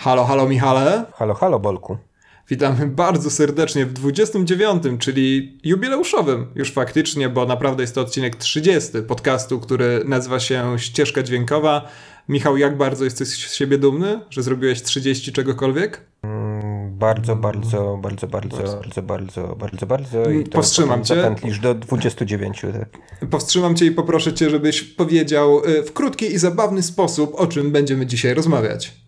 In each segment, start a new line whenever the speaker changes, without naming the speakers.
Halo, halo Michale.
Halo, halo Bolku.
Witamy bardzo serdecznie w 29, czyli jubileuszowym już faktycznie, bo naprawdę jest to odcinek 30 podcastu, który nazywa się Ścieżka Dźwiękowa. Michał, jak bardzo jesteś z siebie dumny, że zrobiłeś 30 czegokolwiek?
Mm, bardzo, bardzo, bardzo, bardzo, bardzo, bardzo, bardzo, bardzo. I
Powstrzymam cię.
Zapętlisz do 29, tak.
Powstrzymam cię i poproszę cię, żebyś powiedział y, w krótki i zabawny sposób, o czym będziemy dzisiaj rozmawiać.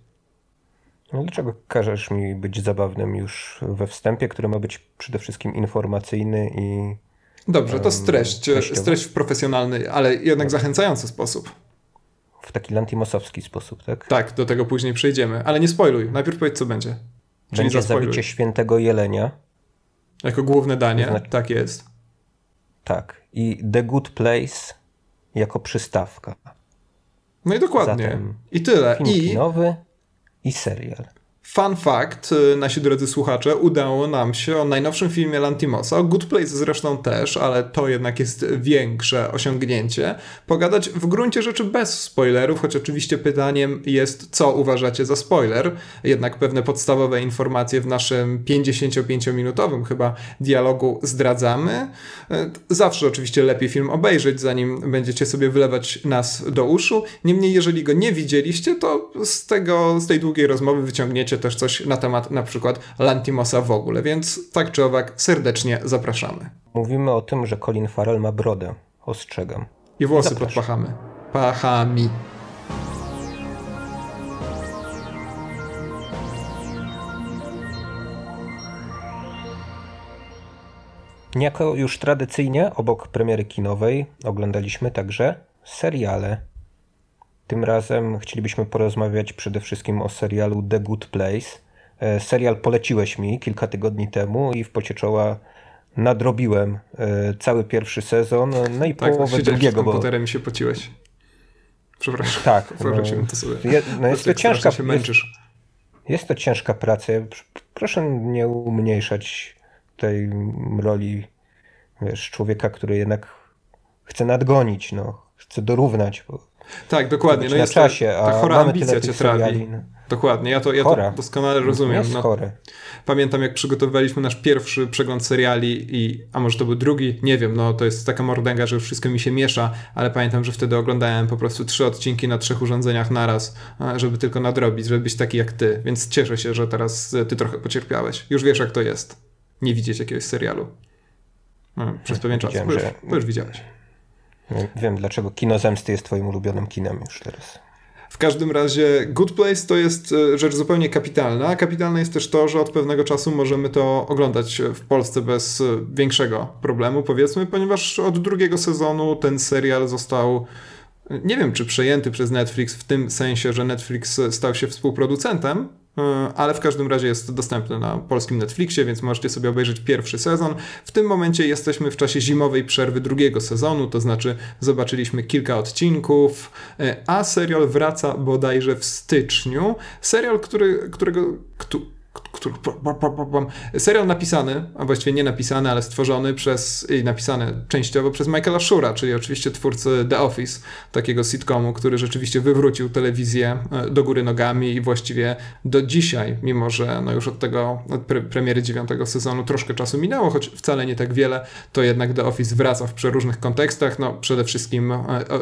No dlaczego każesz mi być zabawnym już we wstępie, który ma być przede wszystkim informacyjny i.
Dobrze, to streść, streść w profesjonalny, ale jednak zachęcający sposób.
W taki lantimosowski sposób, tak?
Tak, do tego później przejdziemy, ale nie spoiluj. Najpierw powiedz, co będzie.
Czyli będzie zabicie świętego jelenia.
Jako główne danie, znaczy... tak jest.
Tak. I The Good Place jako przystawka.
No i dokładnie. Zatem I tyle.
Film I kinowy i serial.
Fun fact, y, nasi drodzy słuchacze, udało nam się o najnowszym filmie Lantimosa, o Good Place zresztą też, ale to jednak jest większe osiągnięcie, pogadać w gruncie rzeczy bez spoilerów, choć oczywiście pytaniem jest, co uważacie za spoiler. Jednak pewne podstawowe informacje w naszym 55-minutowym chyba dialogu zdradzamy. Y, zawsze oczywiście lepiej film obejrzeć, zanim będziecie sobie wlewać nas do uszu. Niemniej, jeżeli go nie widzieliście, to z tego, z tej długiej rozmowy wyciągniecie też coś na temat na przykład Lantimosa w ogóle, więc tak czy owak serdecznie zapraszamy.
Mówimy o tym, że Colin Farrell ma brodę. Ostrzegam.
I włosy Zapraszam. pod pachami. Pachami.
Niejako już tradycyjnie obok premiery kinowej oglądaliśmy także seriale tym razem chcielibyśmy porozmawiać przede wszystkim o serialu The Good Place. E, serial poleciłeś mi kilka tygodni temu i w pocie czoła nadrobiłem e, cały pierwszy sezon, no i tak, połowę drugiego.
Tak, komputerem bo... się pociłeś. Przepraszam.
Tak.
No, to sobie.
Je, no jest to ciężka
się męczysz.
Jest, jest to ciężka praca. Proszę nie umniejszać tej roli wiesz, człowieka, który jednak chce nadgonić, no, chce dorównać. Bo
tak, dokładnie. No jest czasie, ta, ta chora ambicja cię trawi. Dokładnie, ja to, ja to doskonale rozumiem.
No,
Pamiętam, jak przygotowywaliśmy nasz pierwszy przegląd seriali, i, a może to był drugi, nie wiem, no to jest taka mordęga, że wszystko mi się miesza, ale pamiętam, że wtedy oglądałem po prostu trzy odcinki na trzech urządzeniach naraz, żeby tylko nadrobić, żeby być taki jak ty. Więc cieszę się, że teraz ty trochę pocierpiałeś. Już wiesz, jak to jest. Nie widzieć jakiegoś serialu. No, przez pewien czas. Bo już, bo już widziałeś.
Wiem, dlaczego kino zemsty jest twoim ulubionym kinem już teraz.
W każdym razie Good Place to jest e, rzecz zupełnie kapitalna. Kapitalne jest też to, że od pewnego czasu możemy to oglądać w Polsce bez e, większego problemu, powiedzmy, ponieważ od drugiego sezonu ten serial został e, nie wiem, czy przejęty przez Netflix w tym sensie, że Netflix stał się współproducentem, ale w każdym razie jest dostępny na polskim Netflixie, więc możecie sobie obejrzeć pierwszy sezon. W tym momencie jesteśmy w czasie zimowej przerwy drugiego sezonu, to znaczy zobaczyliśmy kilka odcinków, e, a serial wraca bodajże w styczniu. Serial, który, którego. Kto, który, serial napisany, a właściwie nie napisany, ale stworzony przez i napisany częściowo przez Michaela Shura, czyli oczywiście twórcy The Office, takiego sitcomu, który rzeczywiście wywrócił telewizję e, do góry nogami i właściwie do dzisiaj, mimo że no już od tego od pre premiery dziewiątego sezonu troszkę czasu minęło, choć wcale nie tak wiele, to jednak The Office wraca w przeróżnych kontekstach. No przede wszystkim e,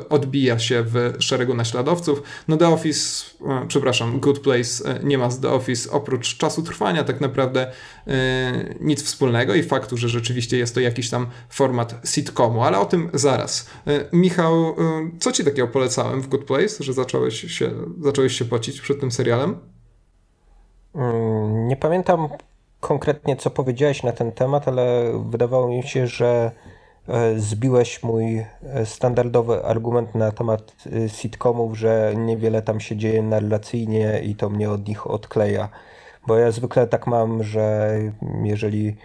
odbija się w szeregu naśladowców. No The Office, e, przepraszam, Good Place nie ma z The Office oprócz czasu trwania tak naprawdę yy, nic wspólnego i faktu, że rzeczywiście jest to jakiś tam format sitcomu, ale o tym zaraz. Yy, Michał, yy, co ci takiego polecałem w Good Place, że zacząłeś się, zacząłeś się pocić przed tym serialem?
Nie pamiętam konkretnie, co powiedziałeś na ten temat, ale wydawało mi się, że zbiłeś mój standardowy argument na temat sitcomów, że niewiele tam się dzieje narracyjnie i to mnie od nich odkleja. Bo ja zwykle tak mam, że jeżeli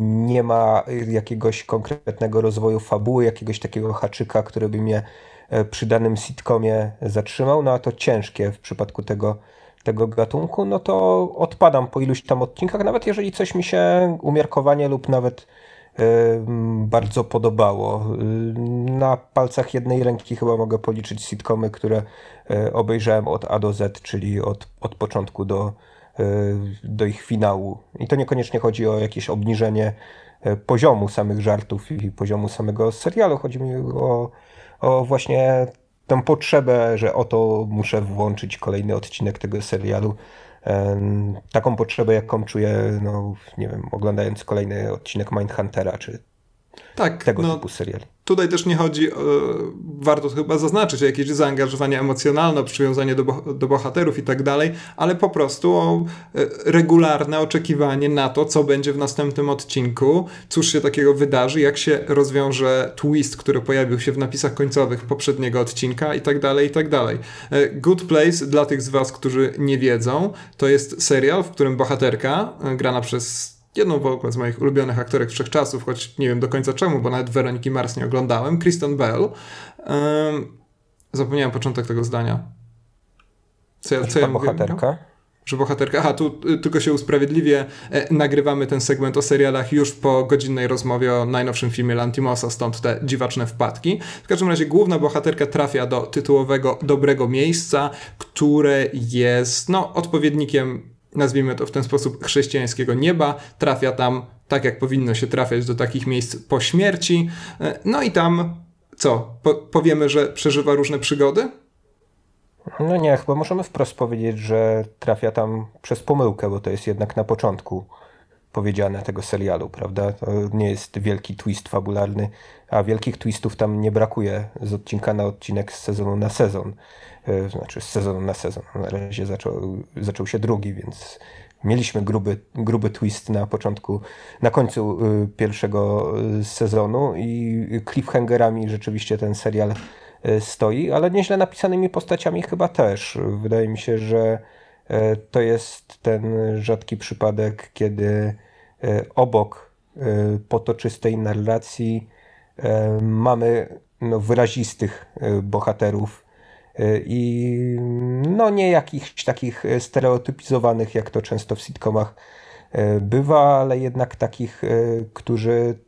nie ma jakiegoś konkretnego rozwoju fabuły, jakiegoś takiego haczyka, który by mnie e, przy danym sitcomie zatrzymał, no a to ciężkie w przypadku tego, tego gatunku, no to odpadam po iluś tam odcinkach, nawet jeżeli coś mi się umiarkowanie lub nawet bardzo podobało. Na palcach jednej ręki chyba mogę policzyć sitcomy, które obejrzałem od A do Z, czyli od, od początku do, do ich finału. I to niekoniecznie chodzi o jakieś obniżenie poziomu samych żartów i poziomu samego serialu. Chodzi mi o, o właśnie tę potrzebę, że oto muszę włączyć kolejny odcinek tego serialu. Taką potrzebę, jaką czuję, no nie wiem, oglądając kolejny odcinek Mindhuntera, czy tak, tego no, typu seriali.
Tutaj też nie chodzi, warto chyba zaznaczyć, o jakieś zaangażowanie emocjonalne, przywiązanie do, do bohaterów i tak dalej, ale po prostu o e, regularne oczekiwanie na to, co będzie w następnym odcinku, cóż się takiego wydarzy, jak się rozwiąże twist, który pojawił się w napisach końcowych poprzedniego odcinka i tak dalej, i tak dalej. E, Good Place, dla tych z was, którzy nie wiedzą, to jest serial, w którym bohaterka, e, grana przez jedną w ogóle z moich ulubionych aktorek wszechczasów, choć nie wiem do końca czemu, bo nawet Weroniki Mars nie oglądałem, Kristen Bell. Um, zapomniałem początek tego zdania.
Co ja, co ja bohaterka? Mówię?
Że bohaterka, aha, tu y, tylko się usprawiedliwie e, nagrywamy ten segment o serialach już po godzinnej rozmowie o najnowszym filmie Lantimosa, stąd te dziwaczne wpadki. W każdym razie główna bohaterka trafia do tytułowego dobrego miejsca, które jest, no, odpowiednikiem nazwijmy to w ten sposób, chrześcijańskiego nieba, trafia tam tak, jak powinno się trafiać do takich miejsc po śmierci. E, no i tam co? Po powiemy, że przeżywa różne przygody?
No nie, chyba możemy wprost powiedzieć, że trafia tam przez pomyłkę, bo to jest jednak na początku powiedziane tego serialu, prawda? To nie jest wielki twist fabularny, a wielkich twistów tam nie brakuje z odcinka na odcinek, z sezonu na sezon. E, znaczy z sezonu na sezon. Na razie zaczął, zaczął się drugi, więc mieliśmy gruby, gruby twist na początku, na końcu e, pierwszego e, sezonu i cliffhangerami rzeczywiście ten serial stoi, ale nieźle napisanymi postaciami chyba też. Wydaje mi się, że to jest ten rzadki przypadek, kiedy obok potoczystej narracji mamy no, wyrazistych bohaterów, i no nie jakichś takich stereotypizowanych, jak to często w sitcomach e, bywa, ale jednak takich, e, którzy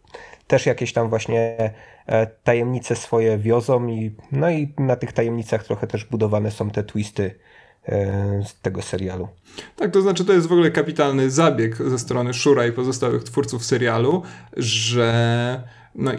też jakieś tam właśnie e, tajemnice swoje wiozą i no i na tych tajemnicach trochę też budowane są te twisty z tego serialu.
Tak, to znaczy to jest w ogóle kapitalny zabieg ze strony Shura i pozostałych twórców serialu, że no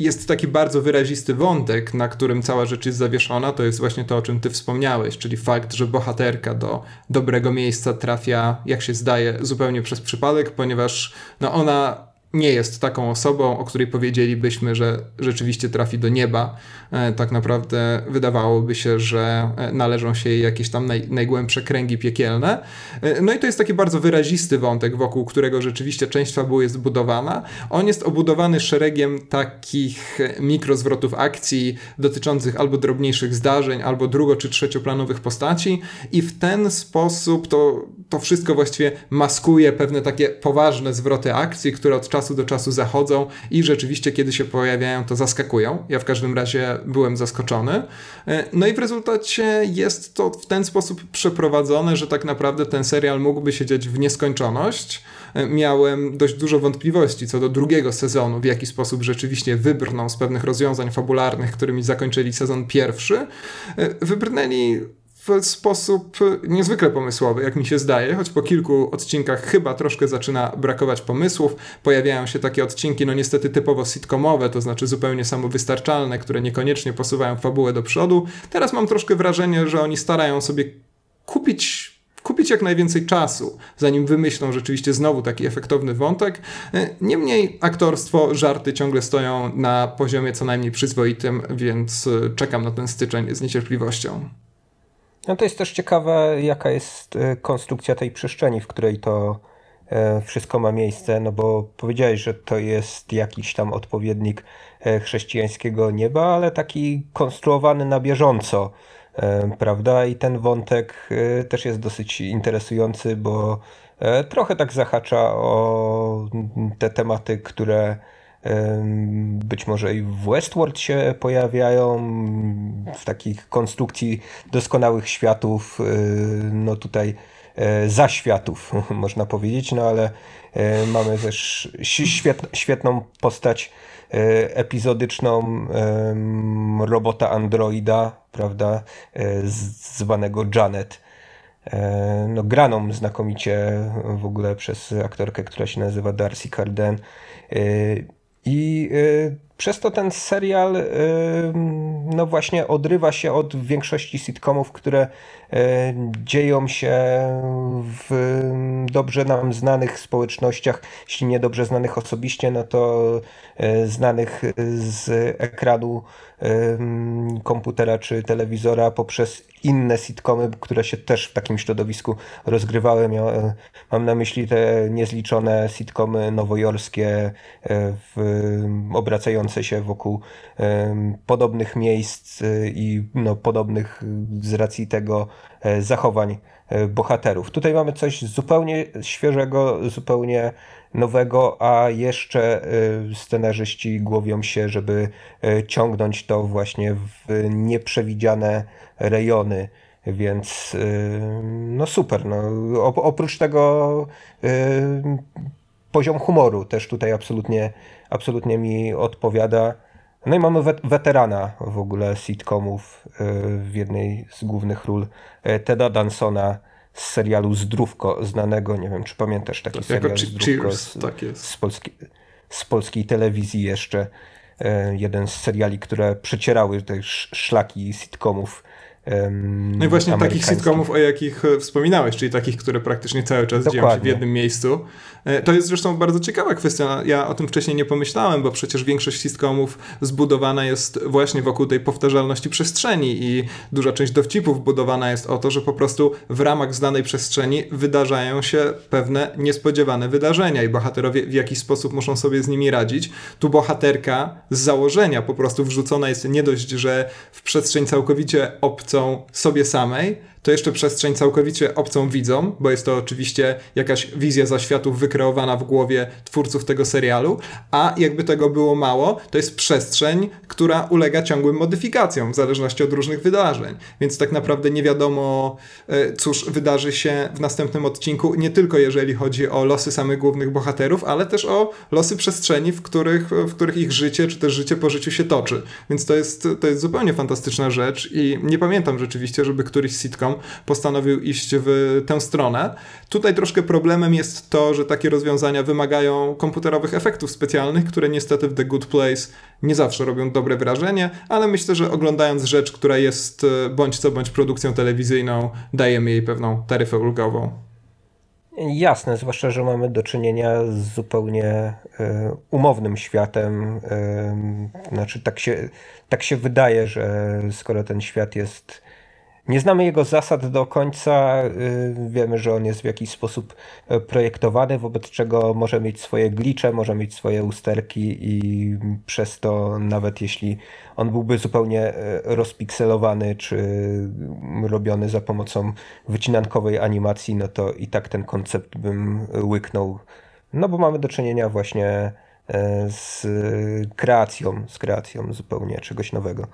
jest taki bardzo wyrazisty wątek, na którym cała rzecz jest zawieszona, to jest właśnie to, o czym ty wspomniałeś, czyli fakt, że bohaterka do dobrego miejsca trafia, jak się zdaje, zupełnie przez przypadek, ponieważ no ona nie jest taką osobą, o której powiedzielibyśmy, że rzeczywiście trafi do nieba. E, tak naprawdę wydawałoby się, że e, należą się jej jakieś tam naj, najgłębsze kręgi piekielne. E, no i to jest taki bardzo wyrazisty wątek, wokół którego rzeczywiście część fabuły jest budowana. On jest obudowany szeregiem takich mikrozwrotów akcji dotyczących albo drobniejszych zdarzeń, albo drugo- czy trzecioplanowych postaci i w ten sposób to, to wszystko właściwie maskuje pewne takie poważne zwroty akcji, które od czasu do czasu zachodzą i rzeczywiście, kiedy się pojawiają, to zaskakują. Ja w każdym razie byłem zaskoczony. E, no i w rezultacie jest to w ten sposób przeprowadzone, że tak naprawdę ten serial mógłby się dziać w nieskończoność. E, miałem dość dużo wątpliwości co do drugiego sezonu, w jaki sposób rzeczywiście wybrną z pewnych rozwiązań fabularnych, którymi zakończyli sezon pierwszy. E, wybrnęli sposób niezwykle pomysłowy, jak mi się zdaje, choć po kilku odcinkach chyba troszkę zaczyna brakować pomysłów. Pojawiają się takie odcinki, no niestety typowo sitcomowe, to znaczy zupełnie samowystarczalne, które niekoniecznie posuwają fabułę do przodu. Teraz mam troszkę wrażenie, że oni starają sobie kupić kupić jak najwięcej czasu, zanim wymyślą rzeczywiście znowu taki efektowny wątek. Niemniej aktorstwo, żarty ciągle stoją na poziomie co najmniej przyzwoitym, więc czekam na ten styczeń z niecierpliwością.
No to jest też ciekawe, jaka jest e, konstrukcja tej przestrzeni, w której to e, wszystko ma miejsce, no bo powiedziałeś, że to jest jakiś tam odpowiednik e, chrześcijańskiego nieba, ale taki konstruowany na bieżąco, prawda? I ten wątek też jest dosyć interesujący, bo trochę tak zahacza o te tematy, które być może i w Westworld się pojawiają, w takich konstrukcji doskonałych światów. Y, no tutaj zaświatów, można powiedzieć, no ale mamy też świetną postać epizodyczną robota androida, prawda, zwanego Janet E, no, graną znakomicie w ogóle przez aktorkę, która się nazywa Darcy Carden. I e, przez to ten serial no właśnie odrywa się od większości sitcomów, które dzieją się w dobrze nam znanych społecznościach, jeśli nie dobrze znanych osobiście, no to znanych z ekranu komputera czy telewizora poprzez inne sitcomy, które się też w takim środowisku rozgrywały. Mam na myśli te niezliczone sitcomy nowojorskie, w, obracające się wokół podobnych miejsc e, i no, podobnych z racji tego e, zachowań bohaterów. Tutaj mamy coś zupełnie świeżego, zupełnie nowego, a jeszcze scenarzyści głowią się, żeby ciągnąć to właśnie w nieprzewidziane rejony, więc no super. No. Oprócz tego poziom humoru też tutaj absolutnie, absolutnie mi odpowiada. No i mamy weterana w ogóle sitcomów y, w jednej z głównych ról Teda Dansona z serialu Zdrówko, znanego, nie wiem czy pamiętasz taki tak, serial Zdrówko
Cheers, z, tak jest.
Z, polski, z polskiej telewizji jeszcze. Jeden z seriali, które przecierały te szlaki sitcomów
no i właśnie takich sitcomów, o jakich e, wspominałeś, czyli takich, które praktycznie cały czas Dokładnie. dzieją się w jednym miejscu. E, to jest zresztą bardzo ciekawa kwestia. Ja o tym wcześniej nie pomyślałem, bo przecież większość sitcomów zbudowana jest właśnie wokół tej powtarzalności przestrzeni i duża część dowcipów budowana jest o to, że po prostu w ramach znanej przestrzeni wydarzają się pewne niespodziewane wydarzenia i bohaterowie w jakiś sposób muszą sobie z nimi radzić. Tu bohaterka z założenia po prostu wrzucona jest nie dość, że w przestrzeń całkowicie obcą sobie samej, to jeszcze przestrzeń całkowicie obcą widzom, bo jest to oczywiście jakaś wizja zaświatów wykreowana w głowie twórców tego serialu, a jakby tego było mało, to jest przestrzeń, która ulega ciągłym modyfikacjom w zależności od różnych wydarzeń. Więc tak naprawdę nie wiadomo, e, cóż wydarzy się w następnym odcinku, nie tylko jeżeli chodzi o losy samych głównych bohaterów, ale też o losy przestrzeni, w których, w których ich życie, czy też życie po życiu się toczy. Więc to jest, to jest zupełnie fantastyczna rzecz i nie pamiętam rzeczywiście, żeby któryś sitcom postanowił iść w tę stronę. Tutaj troszkę problemem jest to, że takie rozwiązania wymagają komputerowych efektów specjalnych, które niestety w The Good Place nie zawsze robią dobre wrażenie, ale myślę, że oglądając rzecz, która jest e, bądź co bądź produkcją telewizyjną, dajemy jej pewną taryfę ulgową.
Jasne, zwłaszcza, że mamy do czynienia z zupełnie y, umownym światem. Y, znaczy, tak się, tak się wydaje, że skoro ten świat jest nie znamy jego zasad do końca. Y, wiemy, że on jest w jakiś sposób e, projektowany, wobec czego może mieć swoje glicze, może mieć swoje usterki i przez to nawet jeśli on byłby zupełnie e, rozpikselowany czy robiony za pomocą wycinankowej animacji, no to i tak ten koncept bym łyknął. No bo mamy do czynienia właśnie e, z kreacją, z kreacją zupełnie czegoś nowego.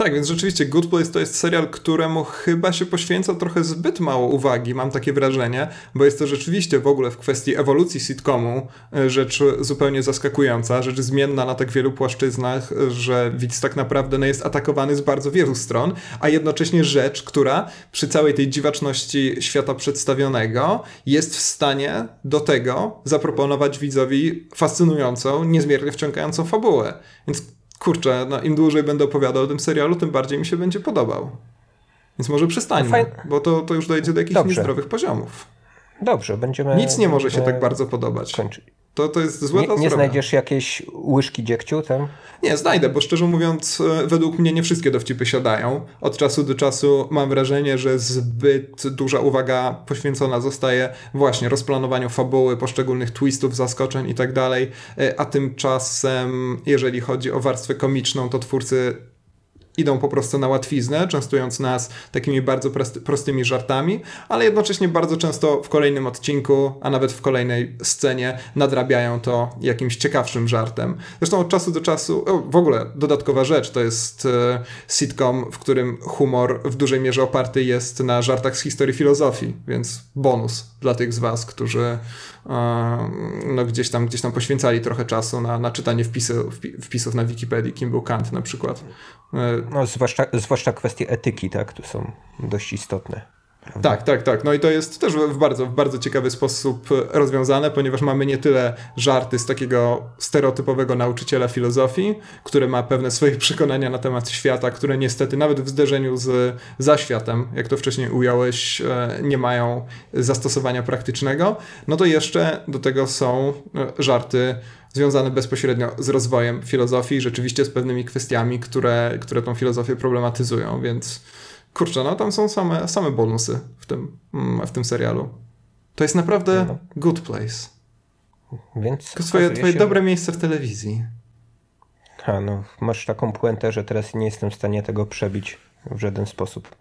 Tak, więc rzeczywiście Good Place to jest serial, któremu chyba się poświęca trochę zbyt mało uwagi, mam takie wrażenie, bo jest to rzeczywiście w ogóle w kwestii ewolucji sitcomu e, rzecz zupełnie zaskakująca, rzecz zmienna na tak wielu płaszczyznach, że widz tak naprawdę no, jest atakowany z bardzo wielu stron, a jednocześnie rzecz, która przy całej tej dziwaczności świata przedstawionego jest w stanie do tego zaproponować widzowi fascynującą, niezmiernie wciągającą fabułę. Więc kurczę, no im dłużej będę opowiadał o tym serialu, tym bardziej mi się będzie podobał. Więc może przestańmy, bo to, to już dojdzie do jakichś Dobrze. niezdrowych poziomów.
Dobrze, będziemy...
Nic nie może się tak bardzo podobać. Kończyć. To, to jest złe
Nie, nie znajdziesz jakiejś łyżki dziegciu tam?
Nie, znajdę, bo szczerze mówiąc, e, według mnie nie wszystkie dowcipy siadają. Od czasu do czasu mam wrażenie, że zbyt duża uwaga poświęcona zostaje właśnie rozplanowaniu fabuły, poszczególnych twistów, zaskoczeń i tak dalej, e, a tymczasem, jeżeli chodzi o warstwę komiczną, to twórcy idą po prostu na łatwiznę, częstując nas takimi bardzo prostymi żartami, ale jednocześnie bardzo często w kolejnym odcinku, a nawet w kolejnej scenie nadrabiają to jakimś ciekawszym żartem. Zresztą od czasu do czasu, o, w ogóle dodatkowa rzecz, to jest e, sitcom, w którym humor w dużej mierze oparty jest na żartach z historii filozofii, więc bonus dla tych z was, którzy e, no, gdzieś, tam, gdzieś tam poświęcali trochę czasu na, na czytanie wpisy, wpisów na Wikipedii, kim był Kant na przykład.
E, no, zwłaszcza, zwłaszcza kwestie etyki, tak, tu są dość istotne.
Prawda? Tak, tak, tak. No i to jest też w bardzo, w bardzo ciekawy sposób rozwiązane, ponieważ mamy nie tyle żarty z takiego stereotypowego nauczyciela filozofii, który ma pewne swoje przekonania na temat świata, które niestety nawet w zderzeniu z zaświatem, jak to wcześniej ująłeś, e, nie mają zastosowania praktycznego. No to jeszcze do tego są e, żarty związane bezpośrednio z rozwojem filozofii, rzeczywiście z pewnymi kwestiami, które, które tą filozofię problematyzują, więc kurczę, no tam są same, same bonusy w tym, mm, w tym serialu. To jest naprawdę no. good place.
Więc
twoje, twoje się, dobre miejsce w telewizji.
Ha, no, masz taką puentę, że teraz nie jestem w stanie tego przebić w żaden sposób.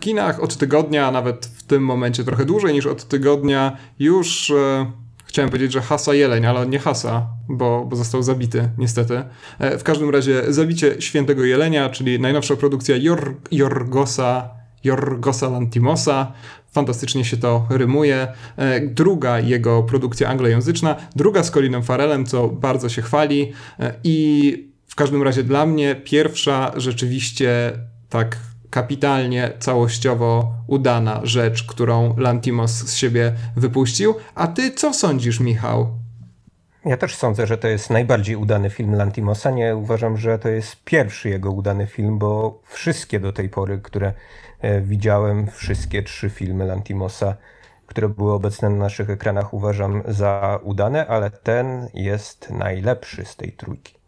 W kinach od tygodnia, a nawet w tym momencie trochę dłużej niż od tygodnia, już e, Chciałem powiedzieć, że hasa jeleń, ale nie hasa, bo, bo został zabity, niestety. E, w każdym razie zabicie świętego jelenia, czyli najnowsza produkcja Jor Jorgosa, Jorgosa Lantimosa. Fantastycznie się to rymuje. E, druga jego produkcja anglojęzyczna, druga z Colinem Farelem, co bardzo się chwali. E, I w każdym razie dla mnie pierwsza rzeczywiście tak kapitalnie, całościowo udana rzecz, którą Lantimos z siebie wypuścił. A ty co sądzisz, Michał?
Ja też sądzę, że to jest najbardziej udany film Lantimosa. Nie uważam, że to jest pierwszy jego udany film, bo wszystkie do tej pory, które e, widziałem, wszystkie trzy filmy Lantimosa, które były obecne na naszych ekranach, uważam za udane, ale ten jest najlepszy z tej trójki.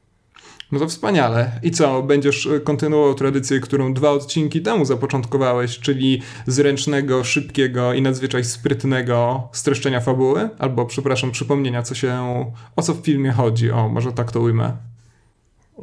No to wspaniale. I co, będziesz e, kontynuował tradycję, którą dwa odcinki temu zapoczątkowałeś, czyli zręcznego, szybkiego i nadzwyczaj sprytnego streszczenia fabuły? Albo, przepraszam, przypomnienia, co się, o co w filmie chodzi. O, może tak to ujmę.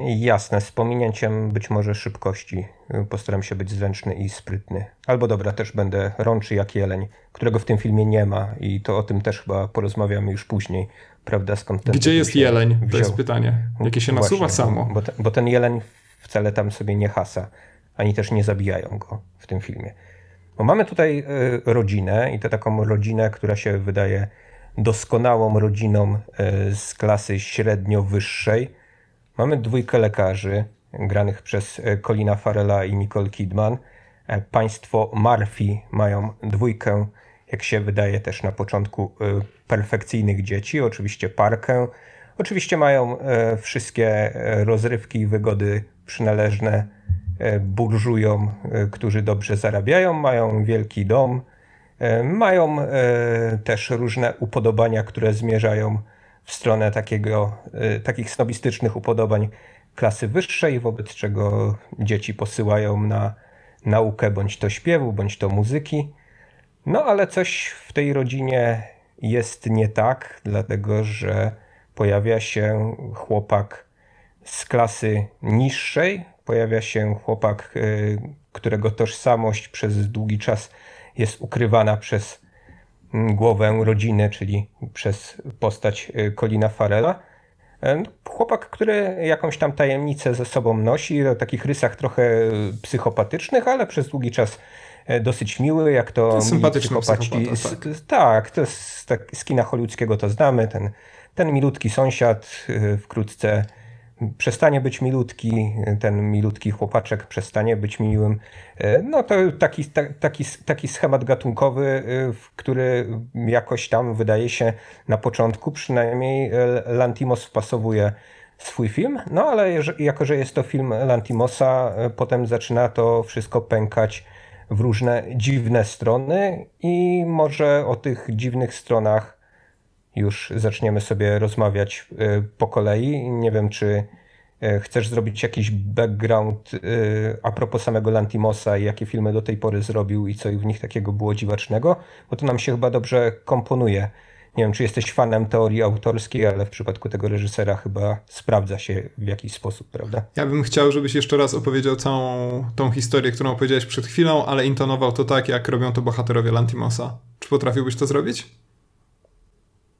Jasne, z pominięciem być może szybkości. Postaram się być zręczny i sprytny. Albo dobra, też będę rączy jak jeleń, którego w tym filmie nie ma i to o tym też chyba porozmawiamy już później, prawda? Skąd ten
Gdzie jest jeleń? Wziął. To jest pytanie. Jakie się nasuwa Właśnie, samo.
Bo, te, bo ten jeleń wcale tam sobie nie hasa, ani też nie zabijają go w tym filmie. Bo mamy tutaj y, rodzinę i to taką rodzinę, która się wydaje doskonałą rodziną y, z klasy średnio-wyższej. Mamy dwójkę lekarzy, granych przez y, Colina Farela i Nicole Kidman. E, państwo Murphy mają dwójkę jak się wydaje też na początku, e, perfekcyjnych dzieci, oczywiście parkę. Oczywiście mają e, wszystkie e, rozrywki i wygody przynależne burżujom, którzy dobrze zarabiają, mają wielki dom, mają też różne upodobania, które zmierzają w stronę takiego, takich snobistycznych upodobań klasy wyższej, wobec czego dzieci posyłają na naukę bądź to śpiewu, bądź to muzyki. No ale coś w tej rodzinie jest nie tak, dlatego że pojawia się chłopak z klasy niższej, pojawia się chłopak, y, którego tożsamość przez długi czas jest ukrywana przez głowę rodziny, czyli przez postać y, Colina Farela. E, chłopak, który jakąś tam tajemnicę ze sobą nosi, o takich rysach trochę psychopatycznych, ale przez długi czas E, dosyć miły, jak to,
to sympatyczny psychopaci.
Tak. tak, to z, tak, z kina hollywoodzkiego to znamy. Ten, ten milutki sąsiad e, wkrótce przestanie być milutki, ten milutki chłopaczek przestanie być miłym. E, no to taki, taki, taki schemat gatunkowy, który jakoś tam wydaje się na początku przynajmniej Lantimos wpasowuje swój film, no ale jako, że jest to film Lantimosa, potem zaczyna to wszystko pękać w różne dziwne strony i może o tych dziwnych stronach już zaczniemy sobie rozmawiać y, po kolei. Nie wiem, czy y, chcesz zrobić jakiś background y, a propos samego Lantimosa i jakie filmy do tej pory zrobił i co w nich takiego było dziwacznego, bo to nam się chyba dobrze komponuje. nie wiem, czy jesteś fanem teorii autorskiej, ale w przypadku tego reżysera chyba sprawdza się w jakiś sposób, prawda?
Ja bym chciał, żebyś jeszcze raz opowiedział całą tą historię, którą opowiedziałeś przed chwilą, ale intonował to tak, jak robią to bohaterowie Lantimosa. Czy potrafiłbyś to zrobić?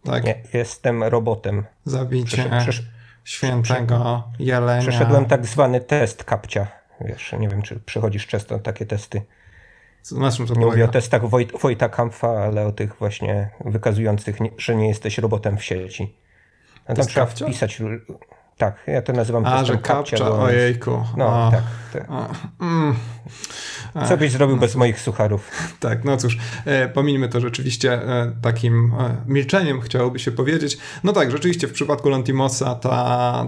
Tak. Nie, jestem robotem.
Zabicie przesz świętego jelenia.
Przeszedłem tak zwany test kapcia. Wiesz, nie wiem, czy przechodzisz często takie testy.
Na czym to
nie mówię o testach Wojt, Wojta Kampfa, ale o tych właśnie wykazujących, że nie jesteś robotem w sieci. A tam trzeba wpisać tak, ja to nazywam
A, że kapcza, ojejku.
No, tak. tak. Mm. Co byś zrobił bez moich sucharów?
Tak, no cóż, e, pomińmy to rzeczywiście e, takim e, milczeniem, chciałoby się powiedzieć. No tak, rzeczywiście w przypadku Lantimosa ta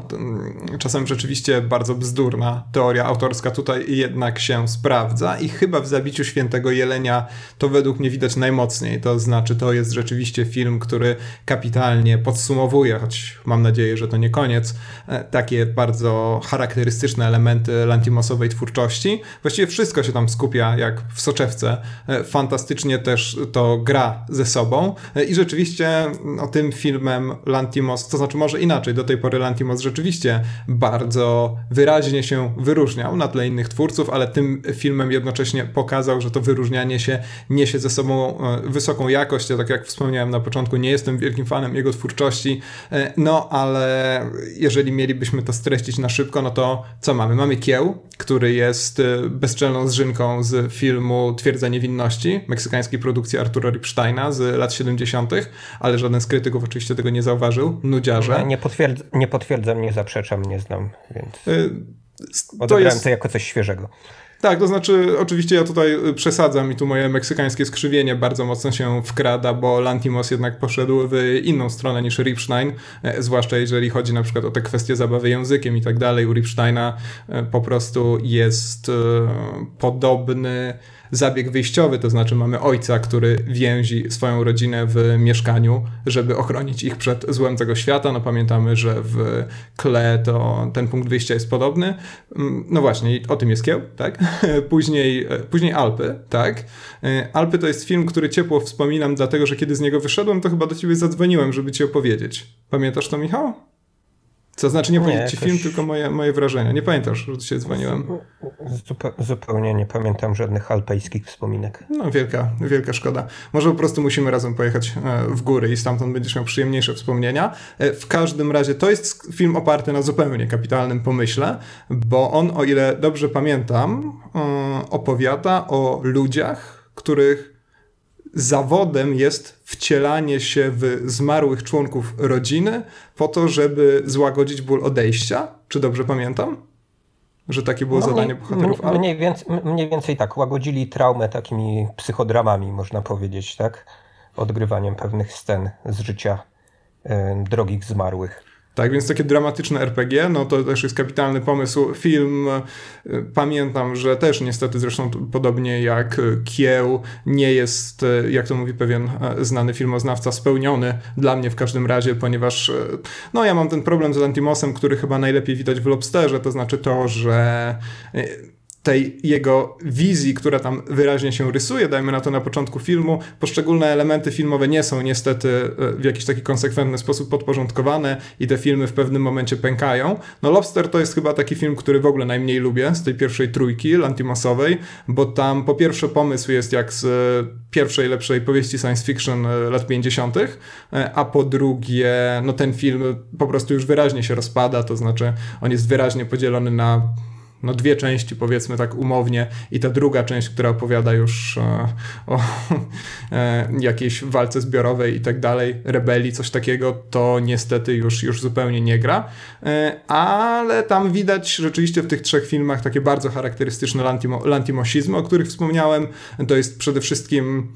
czasem rzeczywiście bardzo bzdurna teoria autorska tutaj jednak się sprawdza i chyba w Zabiciu Świętego Jelenia to według mnie widać najmocniej. To znaczy, to jest rzeczywiście film, który kapitalnie podsumowuje, choć mam nadzieję, że to nie koniec, takie bardzo charakterystyczne elementy lantimosowej twórczości. Właściwie wszystko się tam skupia jak w soczewce. E, fantastycznie też to gra ze sobą e, i rzeczywiście no, tym filmem Lantimos, to znaczy może inaczej, do tej pory Lantimos rzeczywiście bardzo wyraźnie się wyróżniał na tle innych twórców, ale tym filmem jednocześnie pokazał, że to wyróżnianie się niesie ze sobą wysoką jakość. Ja tak jak wspomniałem na początku, nie jestem wielkim fanem jego twórczości, no ale jeżeli mielibyśmy to streścić na szybko, no to co mamy? Mamy Kieł, który jest bezczelną z filmu Twierdza Niewinności, meksykańskiej produkcji Artura Ripsteina z lat 70., ale żaden z krytyków oczywiście tego nie zauważył. Nudziarze.
Nie, potwierdz nie potwierdzam, nie zaprzeczam, nie znam, więc y to jest... to jako coś świeżego.
Tak, to znaczy, oczywiście ja tutaj y, przesadzam i tu moje meksykańskie skrzywienie bardzo mocno się wkrada, bo Lantimos jednak poszedł w inną stronę niż Ripstein, e, zwłaszcza jeżeli chodzi na przykład o te kwestie zabawy językiem i tak dalej. U Ripsteina e, po prostu jest e, podobny zabieg wyjściowy, to znaczy mamy ojca, który więzi swoją rodzinę w mieszkaniu, żeby ochronić ich przed złem tego świata. No pamiętamy, że w Kle to ten punkt wyjścia jest podobny. Mm, no właśnie, o tym jest kieł, tak? Później, e, później Alpy, tak? E, Alpy to jest film, który ciepło wspominam, dlatego że kiedy z niego wyszedłem, to chyba do ciebie zadzwoniłem, żeby ci opowiedzieć. Pamiętasz to, Michał? Co znaczy nie powiedzieć ci film, tylko moje, moje wrażenia. Nie pamiętasz, że dzisiaj dzwoniłem?
zupełnie nie pamiętam żadnych alpejskich wspominek.
No wielka, wielka szkoda. Może po prostu musimy razem pojechać e, w góry i stamtąd będziesz miał przyjemniejsze wspomnienia. E, w każdym razie to jest film oparty na zupełnie kapitalnym pomyśle, bo on, o ile dobrze pamiętam, e, opowiada o ludziach, których zawodem jest wcielanie się w zmarłych członków rodziny po to, żeby złagodzić ból odejścia. Czy dobrze pamiętam? Że takie było no, zadanie bohaterów
Alp? Mniej więcej, mniej więcej tak. Łagodzili traumę takimi psychodramami, można powiedzieć, tak? Odgrywaniem pewnych scen z życia y, drogich zmarłych.
Tak, więc takie dramatyczne RPG, no to też jest kapitalny pomysł. Film, e, pamiętam, że też niestety zresztą podobnie jak Kieł, nie jest, e, jak to mówi pewien e, znany filmoznawca, spełniony dla mnie w każdym razie, ponieważ no ja mam ten problem z Lantimosem, który chyba najlepiej widać w Lobsterze, to znaczy to, że tej jego wizji, która tam wyraźnie się rysuje, dajmy na to na początku filmu, poszczególne elementy filmowe nie są niestety e, w jakiś taki konsekwentny sposób podporządkowane i te filmy w pewnym momencie pękają. No Lobster to jest chyba taki film, który w ogóle najmniej lubię z tej pierwszej trójki Lantimosowej, bo tam po pierwsze pomysł jest jak z e, pierwszej lepszej powieści science fiction e, lat 50., a po drugie, no ten film po prostu już wyraźnie się rozpada, to znaczy on jest wyraźnie podzielony na no dwie części, powiedzmy tak umownie, i ta druga część, która opowiada już e, o e, jakiejś walce zbiorowej i tak dalej, rebelii, coś takiego, to niestety już, już zupełnie nie gra. E, ale tam widać rzeczywiście w tych trzech filmach takie bardzo charakterystyczne lantimo, lantimosizmy, o których wspomniałem. To jest przede wszystkim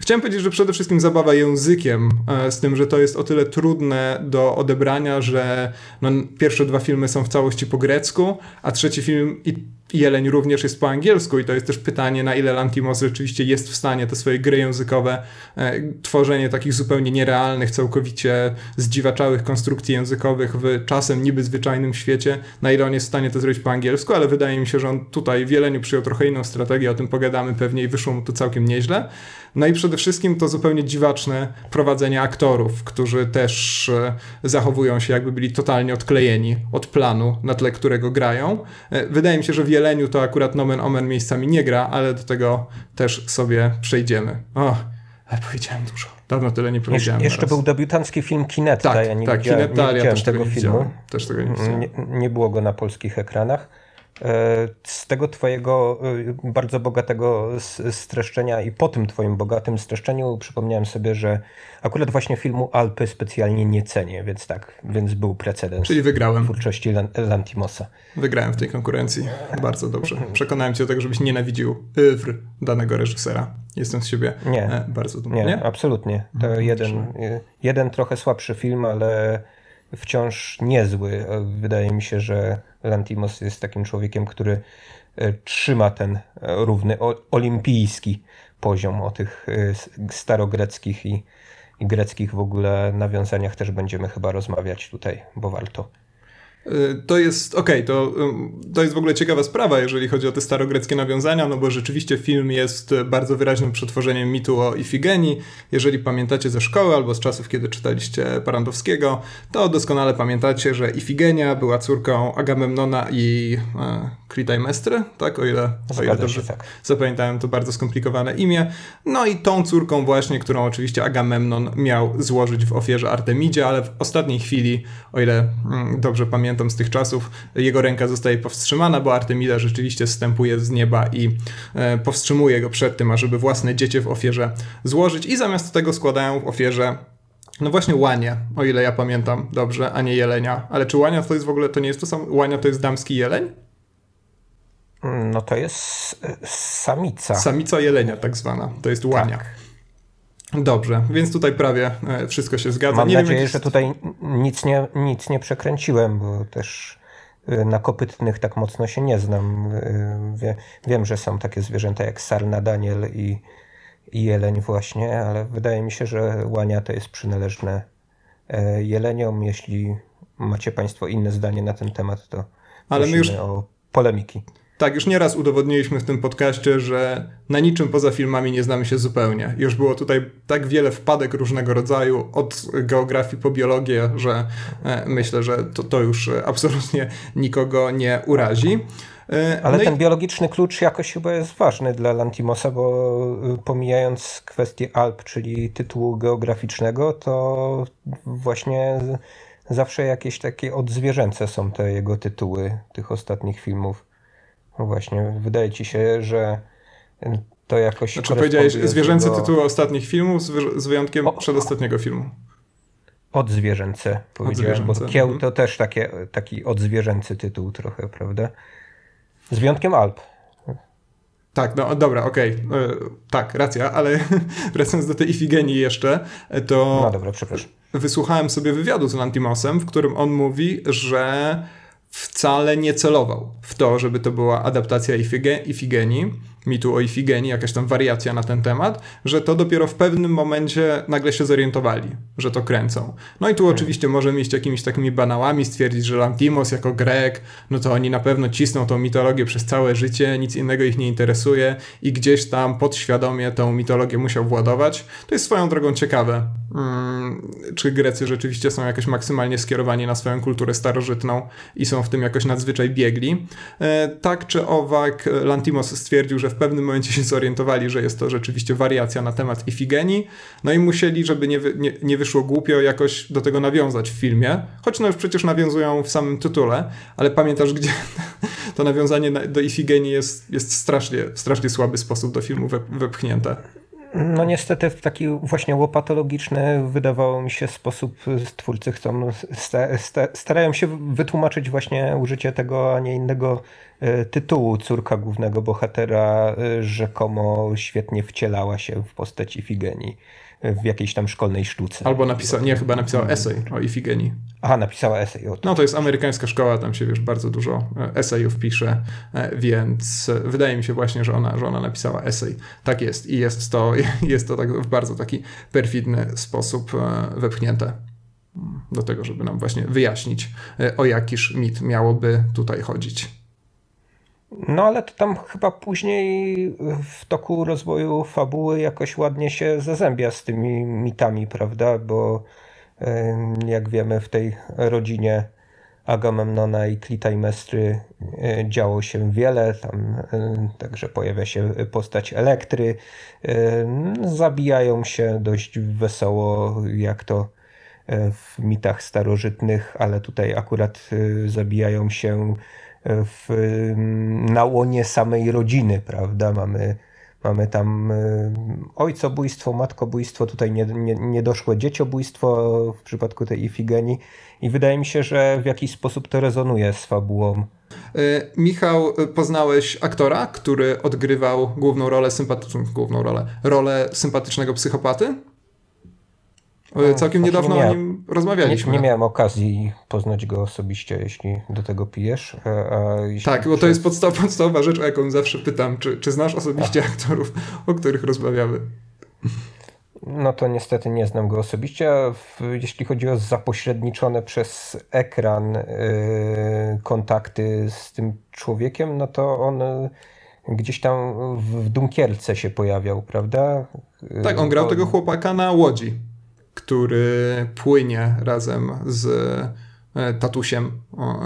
Chciałem powiedzieć, że przede wszystkim zabawa językiem, e, z tym, że to jest o tyle trudne do odebrania, że no, pierwsze dwa filmy są w całości po grecku, a trzeci film i, Jeleń również jest po angielsku i to jest też pytanie, na ile Lantimos rzeczywiście jest w stanie te swoje gry językowe, e, tworzenie takich zupełnie nierealnych, całkowicie zdziwaczałych konstrukcji językowych w czasem niby zwyczajnym świecie, na ile on jest w stanie to zrobić po angielsku, ale wydaje mi się, że on tutaj w Jeleniu przyjął trochę inną strategię, o tym pogadamy pewnie i wyszło mu to całkiem nieźle. No i przede wszystkim to zupełnie dziwaczne prowadzenie aktorów, którzy też e, zachowują się jakby byli totalnie odklejeni od planu, na tle którego grają. E, wydaje mi się, że w Jeleniu to akurat nomen omen miejscami nie gra, ale do tego też sobie przejdziemy. O, ale powiedziałem dużo. Dawno tyle nie powiedziałem.
Jeszcze, jeszcze był debiutancki film Kinetta.
Tak,
ja nie
tak,
widziałem,
Kinetta,
nie
ja
widziałem
też
tego
tego nie
filmu.
widziałem. Też tego nie.
Nie, nie było go na polskich ekranach. E, Z tego twojego e, bardzo bogatego streszczenia i po tym twoim bogatym streszczeniu przypomniałem sobie, że akurat właśnie filmu Alpy specjalnie nie cenię, więc tak, więc był precedens
Czyli wygrałem.
twórczości Lan- Lantimosa.
Wygrałem w tej konkurencji. Bardzo dobrze. Przekonałem cię do tego, żebyś nienawidził ywr danego reżysera. Jestem z siebie
Nie.
e, bardzo dumny.
Nie,
Nie?
absolutnie. To jeden, y, jeden trochę słabszy film, ale wciąż niezły. E, Wydaje mi się, że Lantimos jest takim człowiekiem, który e, trzyma ten e, równy olimpijski poziom o tych starogreckich i, i greckich w ogóle nawiązaniach też będziemy chyba rozmawiać tutaj, bo warto.
Y, To jest, okej, to, ym, to jest w ogóle ciekawa sprawa, jeżeli chodzi o te starogreckie nawiązania, no bo rzeczywiście film jest bardzo wyraźnym przetworzeniem mitu o Ifigenii. Jeżeli pamiętacie ze szkoły albo z czasów, kiedy czytaliście Parandowskiego, to doskonale pamiętacie, że Ifigenia była córką Agamemnona i e, Klitajmestry, tak? O ile, o ile dobrze
się, tak.
zapamiętałem to bardzo skomplikowane imię. No i tą córką właśnie, którą oczywiście Agamemnon miał złożyć w ofierze Artemidzie, ale w ostatniej chwili, o ile mm, dobrze pamiętam z tych czasów, jego ręka zostaje powstrzymana, bo Artemida rzeczywiście zstępuje z nieba i e, powstrzymuje go przed tym, ażeby własne dziecię w ofierze złożyć i zamiast tego składają w ofierze no właśnie łanie, o ile ja pamiętam dobrze, a nie jelenia. Ale czy łania to jest w ogóle, to nie jest to samo, łania to jest damski jeleń?
No to jest e, samica.
Samica jelenia tak zwana, to jest łania. Dobrze, więc tutaj prawie e, wszystko się zgadza.
Mam
nie
nadzieję,
wiem,
że tutaj nic nie, nic nie przekręciłem, bo też y, na kopytnych tak mocno się nie znam. Y, Wie, wiem, że są takie zwierzęta jak sarna, daniel i, i jeleń właśnie, ale wydaje mi się, że łania to jest przynależne e, jeleniom. Jeśli macie Państwo inne zdanie na ten temat, to
Ale my już-
o polemiki.
Tak, już nieraz udowodniliśmy w tym podcaście, że na niczym poza filmami nie znamy się zupełnie. Już było tutaj tak wiele wpadek różnego rodzaju, od geografii po biologię, że e, myślę, że to, to już e, absolutnie nikogo nie urazi. E,
Ale
no i-
ten biologiczny klucz jakoś chyba jest ważny dla Lantimosa, bo pomijając kwestię Alp, czyli tytułu geograficznego, to właśnie zawsze jakieś takie odzwierzęce są te jego tytuły tych ostatnich filmów. No właśnie, wydaje ci się, że to jakoś
Znaczy powiedziałeś
koresponduje z
zwierzęce
jego-
tytuły ostatnich filmów z, wy- z wyjątkiem
O-
przedostatniego filmu.
Odzwierzęce, powiedziałem, bo kieł
mhm.
to też takie, taki odzwierzęcy tytuł trochę, prawda? Z wyjątkiem Alp.
Tak, no dobra, okej. E, Tak, racja, ale wracając do tej Ifigenii jeszcze, e, to
No dobra, przepraszam.
wysłuchałem sobie wywiadu z Lantimosem, w którym on mówi, że wcale nie celował w to, żeby to była adaptacja Ifige- Ifigenii, mitu o Ifigenii, jakaś tam wariacja na ten temat, że to dopiero w pewnym momencie nagle się zorientowali, że to kręcą. No i tu oczywiście możemy iść jakimiś takimi banałami, stwierdzić, że Lantimos jako Grek, no to oni na pewno cisną tą mitologię przez całe życie, nic innego ich nie interesuje i gdzieś tam podświadomie tą mitologię musiał władować. To jest swoją drogą ciekawe, mm, czy Grecy rzeczywiście są jakoś maksymalnie skierowani na swoją kulturę starożytną i są w tym jakoś nadzwyczaj biegli. E, tak czy owak, Lantimos stwierdził, że w pewnym momencie się zorientowali, że jest to rzeczywiście wariacja na temat Ifigenii, no i musieli, żeby nie, nie, nie wyszło głupio, jakoś do tego nawiązać w filmie, choć no już przecież nawiązują w samym tytule, ale pamiętasz, gdzie to nawiązanie na- do Ifigenii jest, jest strasznie, strasznie słaby sposób do filmu we, wepchnięte.
No niestety w taki właśnie łopatologiczny wydawało mi się sposób twórcy chcą sta, sta, starają się wytłumaczyć właśnie użycie tego, a nie innego e, tytułu. Córka głównego bohatera e, rzekomo świetnie wcielała się w postaci Figenii. W jakiejś tam szkolnej sztuce.
Albo napisał, nie, chyba napisała esej o Ifigenii.
Aha, napisała esej o tym.
No to jest amerykańska szkoła, tam się wiesz, bardzo dużo e, esejów pisze, e, więc e, wydaje mi się właśnie, że ona, że ona napisała esej. Tak jest i jest to, jest to tak w bardzo taki perfidny sposób wepchnięte do tego, żeby nam właśnie wyjaśnić, o jakiż mit miałoby tutaj chodzić.
No ale to tam chyba później w toku rozwoju fabuły jakoś ładnie się zazębia z tymi mitami, prawda? Bo jak wiemy w tej rodzinie Agamemnona i Klitajmestry e, działo się wiele, tam także pojawia się postać Elektry, zabijają się dość wesoło, jak to e, w mitach starożytnych, ale tutaj akurat e, zabijają się w, na łonie samej rodziny, prawda? Mamy, mamy tam y, ojcobójstwo, matkobójstwo, tutaj niedoszłe nie, nie dzieciobójstwo w przypadku tej Ifigenii i wydaje mi się, że w jakiś sposób to rezonuje z fabułą.
Y, Michał, y, poznałeś aktora, który odgrywał główną rolę sympatyczną, główną rolę, rolę sympatycznego psychopaty? Całkiem niedawno o nim rozmawialiśmy.
Nie, nie, miałem okazji poznać go osobiście, jeśli do tego pijesz.
tak, bo to jest podstaw, podstawowa rzecz, o jaką zawsze pytam. Czy, czy znasz osobiście a. aktorów, o których rozmawiamy?
No to niestety nie znam go osobiście. Jeśli chodzi o zapośredniczone przez ekran yy, kontakty z tym człowiekiem, no to on y, gdzieś tam w Dunkierce się pojawiał, prawda?
Tak, on grał tego chłopaka na łodzi który płynie razem z e, tatusiem,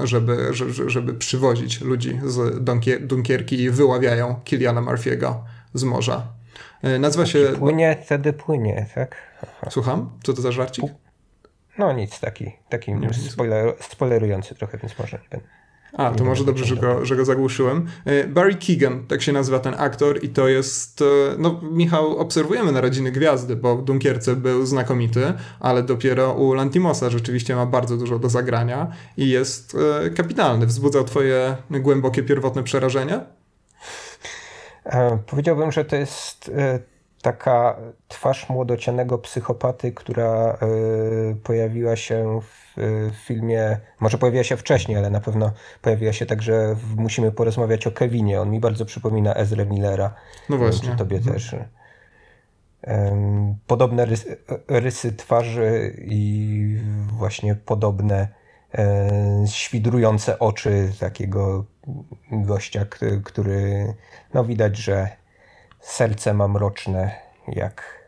żeby, żeby, przywozić ludzi z Dunkierki i wyławiają Kiliana Murphy'ego z morza. E, nazywa się...
Płynie, wtedy płynie, tak?
Aha. Słucham? Co to za żarcik?
No nic, taki, taki spoiler, spoilerujący trochę, więc może nie będę.
A, to może dobrze, że go, że go zagłuszyłem. E, Barry Keegan, tak się nazywa ten aktor i to jest, e, no Michał, obserwujemy Narodziny Gwiazdy, bo w Dunkierce był znakomity, ale dopiero u Lantimosa rzeczywiście ma bardzo dużo do zagrania i jest e, kapitalny. Wzbudzał twoje głębokie, pierwotne przerażenie?
Powiedziałbym, że to jest taka twarz młodocianego psychopaty, która pojawiła się w w filmie, może pojawiła się wcześniej, ale na pewno pojawiła się także w Musimy porozmawiać o Kevinie. On mi bardzo przypomina Ezra Millera.
No właśnie.
Czy tobie mhm. też. Podobne rysy, rysy twarzy i właśnie podobne e, świdrujące oczy takiego gościa, który no widać, że serce ma mroczne jak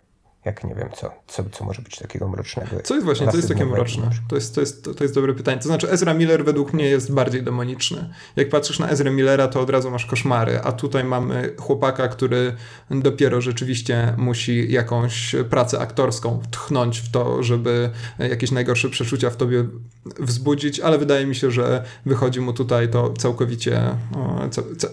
jak nie wiem, co, co, co może być takiego mrocznego.
Co jest właśnie, co jest takie mroczne? To jest, to, jest, to, to jest dobre pytanie. To znaczy, Ezra Miller według mnie jest bardziej demoniczny. Jak patrzysz na Ezra Millera, to od razu masz koszmary, a tutaj mamy chłopaka, który dopiero rzeczywiście musi jakąś pracę aktorską tchnąć w to, żeby jakieś najgorsze przeczucia w tobie wzbudzić, ale wydaje mi się, że wychodzi mu tutaj to całkowicie,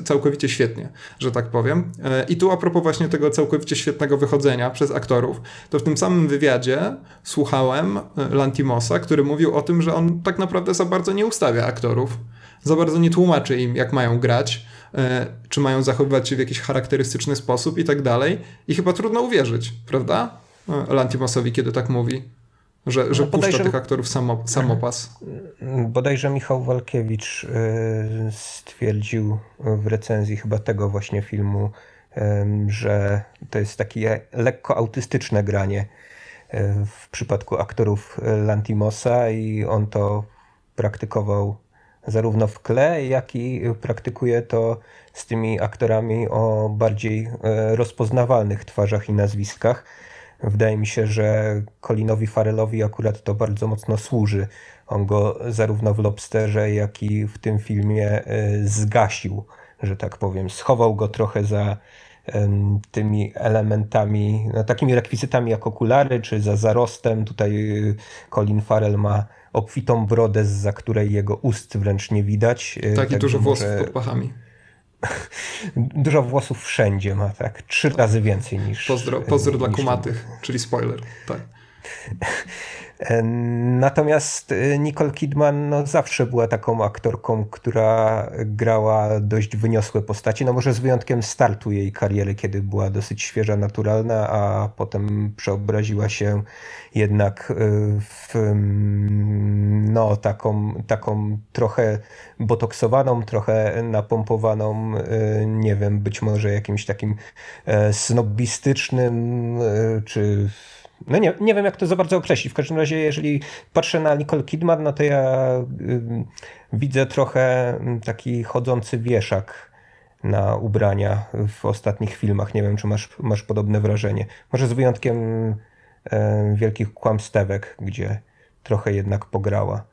całkowicie świetnie, że tak powiem. E, I tu a propos właśnie tego całkowicie świetnego wychodzenia przez aktorów, to w tym samym wywiadzie słuchałem e, Lantimosa, który mówił o tym, że on tak naprawdę za bardzo nie ustawia aktorów, za bardzo nie tłumaczy im, jak mają grać, e, czy mają zachowywać się w jakiś charakterystyczny sposób i tak dalej. I chyba trudno uwierzyć, prawda? Lantimosowi, kiedy tak mówi. Że, że no puszcza tych aktorów samo, samopas.
Bodajże Michał Walkiewicz stwierdził w recenzji chyba tego właśnie filmu, że to jest takie lekko autystyczne granie e, w przypadku aktorów Lantimosa i on to praktykował zarówno w kle, jak i praktykuje to z tymi aktorami o bardziej e, rozpoznawalnych twarzach i nazwiskach. Wydaje mi się, że Colinowi Farellowi akurat to bardzo mocno służy. On go zarówno w Lobsterze, jak i w tym filmie e, zgasił, że tak powiem. Schował go trochę za tymi elementami, no, takimi rekwizytami jak okulary, czy za zarostem. Tutaj y, Colin Farrell ma obfitą brodę, za której jego ust wręcz nie widać.
Y, tak, i dużo włosów pod pachami.
dużo włosów wszędzie ma, tak. Trzy razy więcej niż...
Pozdro, pozdro niż dla kumatych, czyli spoiler, tak.
Natomiast y, Nicole Kidman no, zawsze była taką aktorką, która grała dość wyniosłe postaci. No może z wyjątkiem startu jej kariery, kiedy była dosyć świeża, naturalna, a potem przeobraziła się jednak y, w mm, no, taką, taką trochę botoksowaną, trochę napompowaną, y, nie wiem, być może jakimś takim e, snobistycznym czy no nie, nie wiem, jak to za bardzo określić. W każdym razie, jeżeli patrzę na Nicole Kidman, no to ja y, widzę trochę taki chodzący wieszak na ubrania w ostatnich filmach. Nie wiem, czy masz, masz podobne wrażenie. Może z wyjątkiem y, wielkich kłamstewek, gdzie trochę jednak pograła.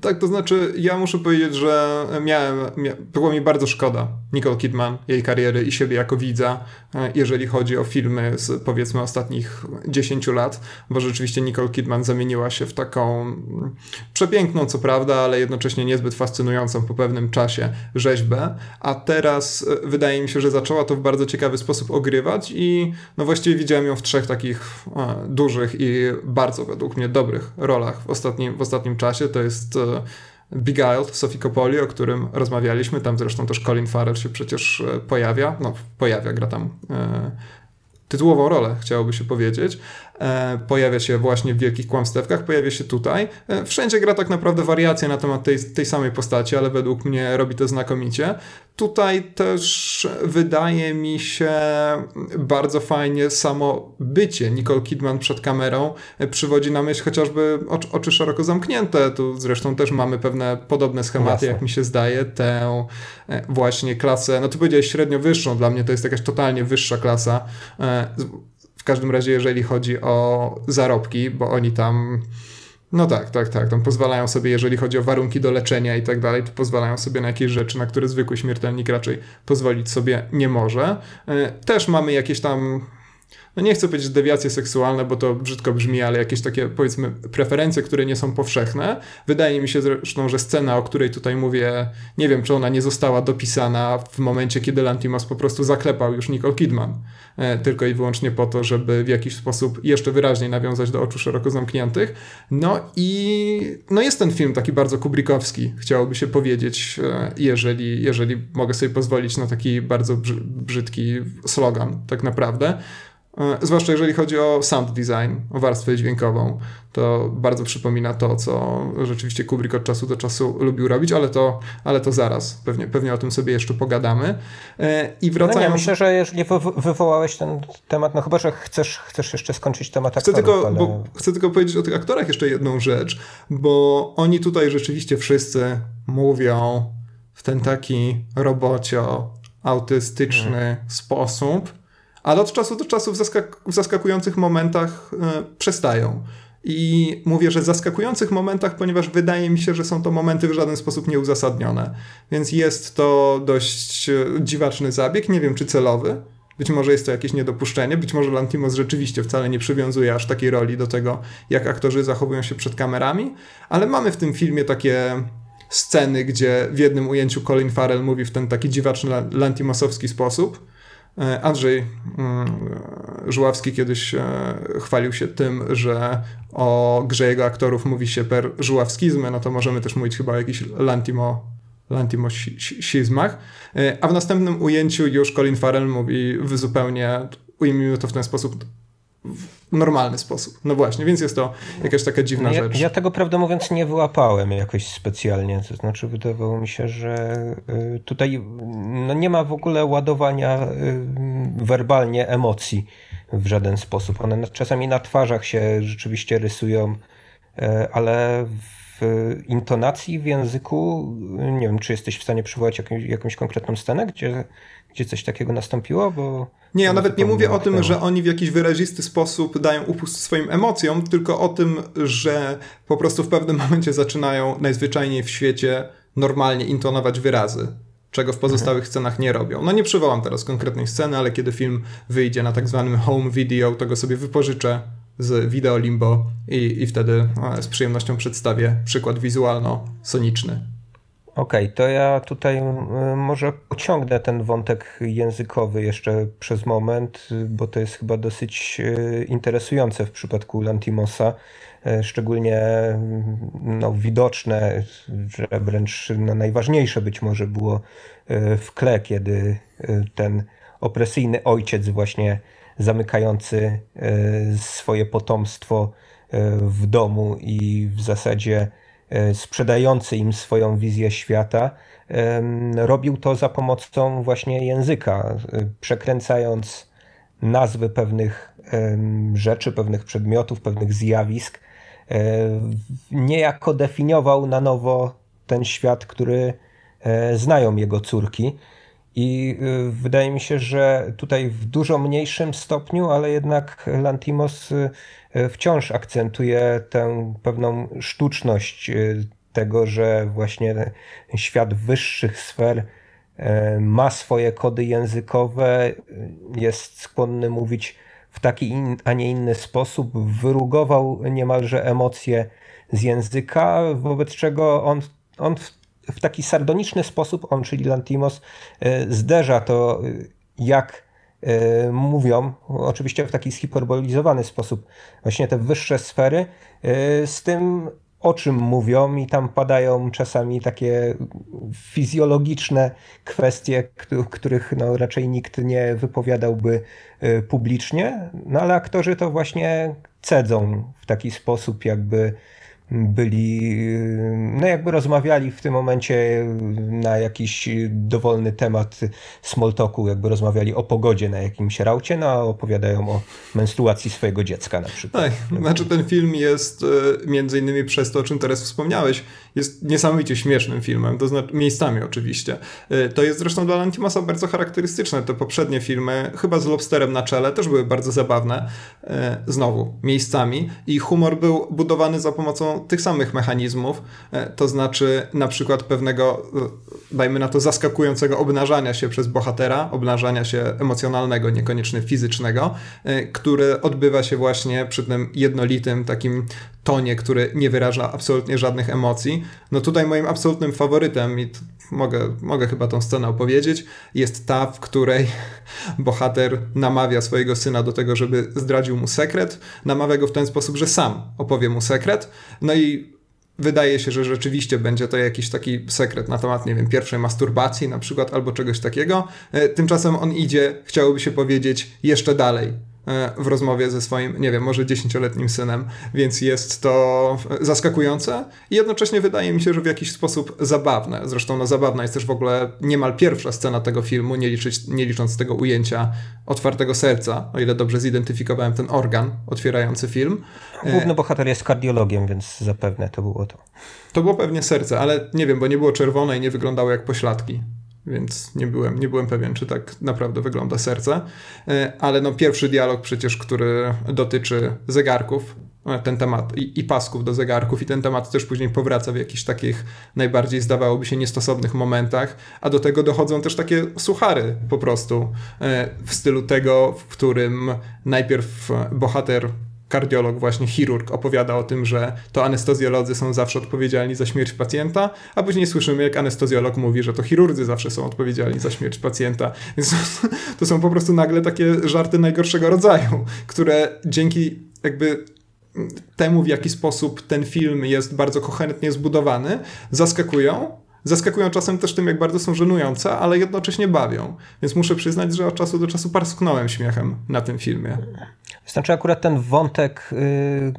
Tak, to znaczy, ja muszę powiedzieć, że miałem, mia, było mi bardzo szkoda Nicole Kidman, jej kariery i siebie jako widza, e, jeżeli chodzi o filmy z powiedzmy ostatnich 10 lat, bo rzeczywiście Nicole Kidman zamieniła się w taką mm, przepiękną, co prawda, ale jednocześnie niezbyt fascynującą po pewnym czasie rzeźbę, a teraz e, wydaje mi się, że zaczęła to w bardzo ciekawy sposób ogrywać i no właściwie widziałem ją w trzech takich e, dużych i bardzo według mnie dobrych rolach w ostatnim, w ostatnim czasie. To jest jest e, Beguiled Sophie Coppoli, o którym rozmawialiśmy. Tam zresztą też Colin Farrell się przecież e, pojawia. No, pojawia, gra tam e, tytułową rolę, chciałoby się powiedzieć. E, pojawia się właśnie w Wielkich Kłamstewkach, pojawia się tutaj. E, wszędzie gra tak naprawdę wariacje na temat tej, tej samej postaci, ale według mnie robi to znakomicie. Tutaj też wydaje mi się bardzo fajnie samo bycie Nicole Kidman przed kamerą e, przywodzi na myśl chociażby oczy szeroko zamknięte. Tu zresztą też mamy pewne podobne schematy, Jasne. jak mi się zdaje. Tę właśnie klasę, no ty powiedziałeś średnio wyższą, dla mnie to jest jakaś totalnie wyższa klasa każdym razie, jeżeli chodzi o zarobki, bo oni tam. No tak, tak, tak. Tam pozwalają sobie, jeżeli chodzi o warunki do leczenia i tak dalej, to pozwalają sobie na jakieś rzeczy, na które zwykły śmiertelnik raczej pozwolić sobie nie może. E, też mamy jakieś tam no nie chcę powiedzieć dewiacje seksualne, bo to brzydko brzmi, ale jakieś takie powiedzmy preferencje, które nie są powszechne. Wydaje mi się zresztą, że scena, o której tutaj mówię, nie wiem, czy ona nie została dopisana w momencie, kiedy Lantimos po prostu zaklepał już Nicole Kidman, e, tylko i wyłącznie po to, żeby w jakiś sposób jeszcze wyraźniej nawiązać do oczu szeroko zamkniętych. No i no jest ten film taki bardzo kubrikowski, chciałoby się powiedzieć, e, jeżeli, jeżeli mogę sobie pozwolić na taki bardzo brzydki slogan, tak naprawdę. E, zwłaszcza jeżeli chodzi o sound design, o warstwę dźwiękową. To bardzo przypomina to, co rzeczywiście Kubrick od czasu do czasu lubił robić, ale to, ale to zaraz. Pewnie, pewnie o tym sobie jeszcze pogadamy.
E, I wracając... No nie, myślę, że jeżeli wywołałeś ten temat, no chyba, że chcesz, chcesz jeszcze skończyć temat
chcę tylko, ale... bo, chcę tylko powiedzieć o tych aktorach jeszcze jedną rzecz, bo oni tutaj rzeczywiście wszyscy mówią w ten taki robocio, autystyczny hmm. sposób, ale od czasu do czasu w, zaskak w zaskakujących momentach e, przestają. I mówię, że zaskakujących momentach, ponieważ wydaje mi się, że są to momenty w żaden sposób nieuzasadnione. Więc jest to dość e, dziwaczny zabieg, nie wiem czy celowy. Być może jest to jakieś niedopuszczenie, być może Lantimos rzeczywiście wcale nie przywiązuje aż takiej roli do tego, jak aktorzy zachowują się przed kamerami, ale mamy w tym filmie takie sceny, gdzie w jednym ujęciu Colin Farrell mówi w ten taki dziwaczny lantimosowski sposób, Andrzej mm, Żuławski kiedyś e, chwalił się tym, że o grze jego aktorów mówi się per żuławskizmy, no to możemy też mówić chyba o jakichś lantimo, lantimosizmach. E, a w następnym ujęciu już Colin Farrell mówi w zupełnie, ujmijmy to w ten sposób, w normalny sposób. No właśnie, więc jest to jakaś taka dziwna
no
ja, rzecz.
Ja tego prawdę mówiąc nie wyłapałem jakoś specjalnie, to znaczy wydawało mi się, że y, tutaj no nie ma w ogóle ładowania y, werbalnie emocji w żaden sposób. One czasami na twarzach się rzeczywiście rysują, y, ale w intonacji, w języku, nie wiem, czy jesteś w stanie przywołać jakąś, jakąś konkretną scenę, gdzie, gdzie coś takiego nastąpiło, bo
nie, ja nawet nie mówię o tym, że oni w jakiś wyrazisty sposób dają upust swoim emocjom, tylko o tym, że po prostu w pewnym momencie zaczynają najzwyczajniej w świecie normalnie intonować wyrazy, czego w pozostałych mhm. scenach nie robią. No nie przywołam teraz konkretnej sceny, ale kiedy film wyjdzie na tak zwanym home video, to go sobie wypożyczę z Video Limbo i, i wtedy z przyjemnością przedstawię przykład wizualno-soniczny.
Okej, okay, to ja tutaj może pociągnę ten wątek językowy jeszcze przez moment, bo to jest chyba dosyć interesujące w przypadku Lantimosa. Szczególnie no, widoczne, że wręcz no, najważniejsze być może było w tle, kiedy ten opresyjny ojciec właśnie zamykający swoje potomstwo w domu i w zasadzie E, sprzedający im swoją wizję świata, robił to za pomocą właśnie języka, e, przekręcając nazwy pewnych rzeczy, pewnych przedmiotów, pewnych zjawisk. E, niejako definiował na nowo ten świat, który znają jego córki. I wydaje mi się, że tutaj w dużo mniejszym stopniu, ale jednak Lantimos E, wciąż akcentuje tę pewną sztuczność e, tego, że właśnie świat wyższych sfer e, ma swoje kody językowe, jest skłonny mówić w taki, a nie inny sposób, wyrugował niemalże emocje z języka, wobec czego on, on w, w taki sardoniczny sposób, on, czyli Lantimos, zderza to, jak E, mówią, oczywiście w taki zhiperbolizowany sposób, właśnie te wyższe sfery e, z tym, o czym mówią, i tam padają czasami takie fizjologiczne kwestie, których no, raczej nikt nie wypowiadałby e, publicznie, no ale aktorzy to właśnie cedzą w taki sposób, jakby byli, no jakby rozmawiali w tym momencie na jakiś dowolny temat small talku, jakby rozmawiali o pogodzie na jakimś raucie, no a opowiadają o menstruacji swojego dziecka na przykład.
Tak, znaczy ten film jest e, między innymi przez to, o czym teraz wspomniałeś, jest niesamowicie śmiesznym filmem, to znaczy miejscami oczywiście. E, to jest zresztą dla Lantimasa bardzo charakterystyczne. Te poprzednie filmy, chyba z Lobsterem na czele, też były bardzo zabawne. E, znowu, miejscami. I humor był budowany za pomocą tych samych mechanizmów, e, to znaczy na przykład pewnego, dajmy na to, zaskakującego obnażania się przez bohatera, obnażania się emocjonalnego, niekoniecznie fizycznego, które odbywa się właśnie przy tym jednolitym takim tonie, który nie wyraża absolutnie żadnych emocji. No tutaj moim absolutnym faworytem, i mogę, mogę chyba tą scenę opowiedzieć, jest ta, w której bohater namawia swojego syna do tego, żeby zdradził mu sekret. Namawia go w ten sposób, że sam opowie mu sekret. No i wydaje się, że rzeczywiście będzie to jakiś taki sekret na temat, nie wiem, pierwszej masturbacji na przykład, albo czegoś takiego. E, tymczasem on idzie, chciałoby się powiedzieć, jeszcze dalej w rozmowie ze swoim, nie wiem, może dziesięcioletnim synem, więc jest to zaskakujące i jednocześnie wydaje mi się, że w jakiś sposób zabawne. Zresztą no, zabawna jest też w ogóle niemal pierwsza scena tego filmu, nie, liczyć, nie licząc tego ujęcia otwartego serca, o ile dobrze zidentyfikowałem ten organ otwierający film.
Główny bohater jest kardiologiem, więc zapewne to było to.
To było pewnie serce, ale nie wiem, bo nie było czerwone i nie wyglądało jak pośladki więc nie byłem, nie byłem pewien, czy tak naprawdę wygląda serce. E, ale no pierwszy dialog przecież, który dotyczy zegarków, e, ten temat i, i, pasków do zegarków i ten temat też później powraca w jakichś takich najbardziej zdawałoby się niestosownych momentach, a do tego dochodzą też takie suchary po prostu e, w stylu tego, w którym najpierw bohater kardiolog, właśnie chirurg, opowiada o tym, że to anestezjolodzy są zawsze odpowiedzialni za śmierć pacjenta, a później słyszymy, jak anestezjolog mówi, że to chirurdzy zawsze są odpowiedzialni za śmierć pacjenta. Więc to są po prostu nagle takie żarty najgorszego rodzaju, które dzięki jakby temu, w jaki sposób ten film jest bardzo koherentnie zbudowany, zaskakują, Zaskakują czasem też tym, jak bardzo są żenujące, ale jednocześnie bawią. Więc muszę przyznać, że od czasu do czasu parsknąłem śmiechem na tym filmie.
Znaczy akurat ten wątek yy,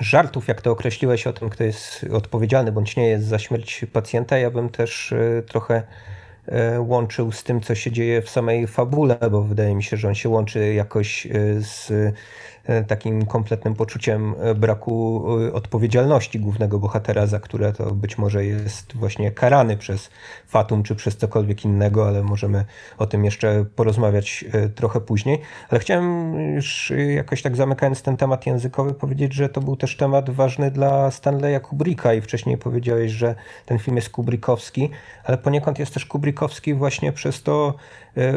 żartów, jak to określiłeś o tym, kto jest odpowiedzialny bądź nie jest za śmierć pacjenta, ja bym też yy, trochę yy, łączył z tym, co się dzieje w samej fabule, bo wydaje mi się, że on się łączy jakoś z takim kompletnym poczuciem e, braku e, odpowiedzialności głównego bohatera, za które to być może jest właśnie karany przez Fatum czy przez cokolwiek innego, ale możemy o tym jeszcze porozmawiać trochę później. Ale chciałem już jakoś tak zamykając ten temat językowy powiedzieć, że to był też temat ważny dla Stanleya Kubricka i wcześniej powiedziałeś, że ten film jest kubrickowski, ale poniekąd jest też kubrickowski właśnie przez to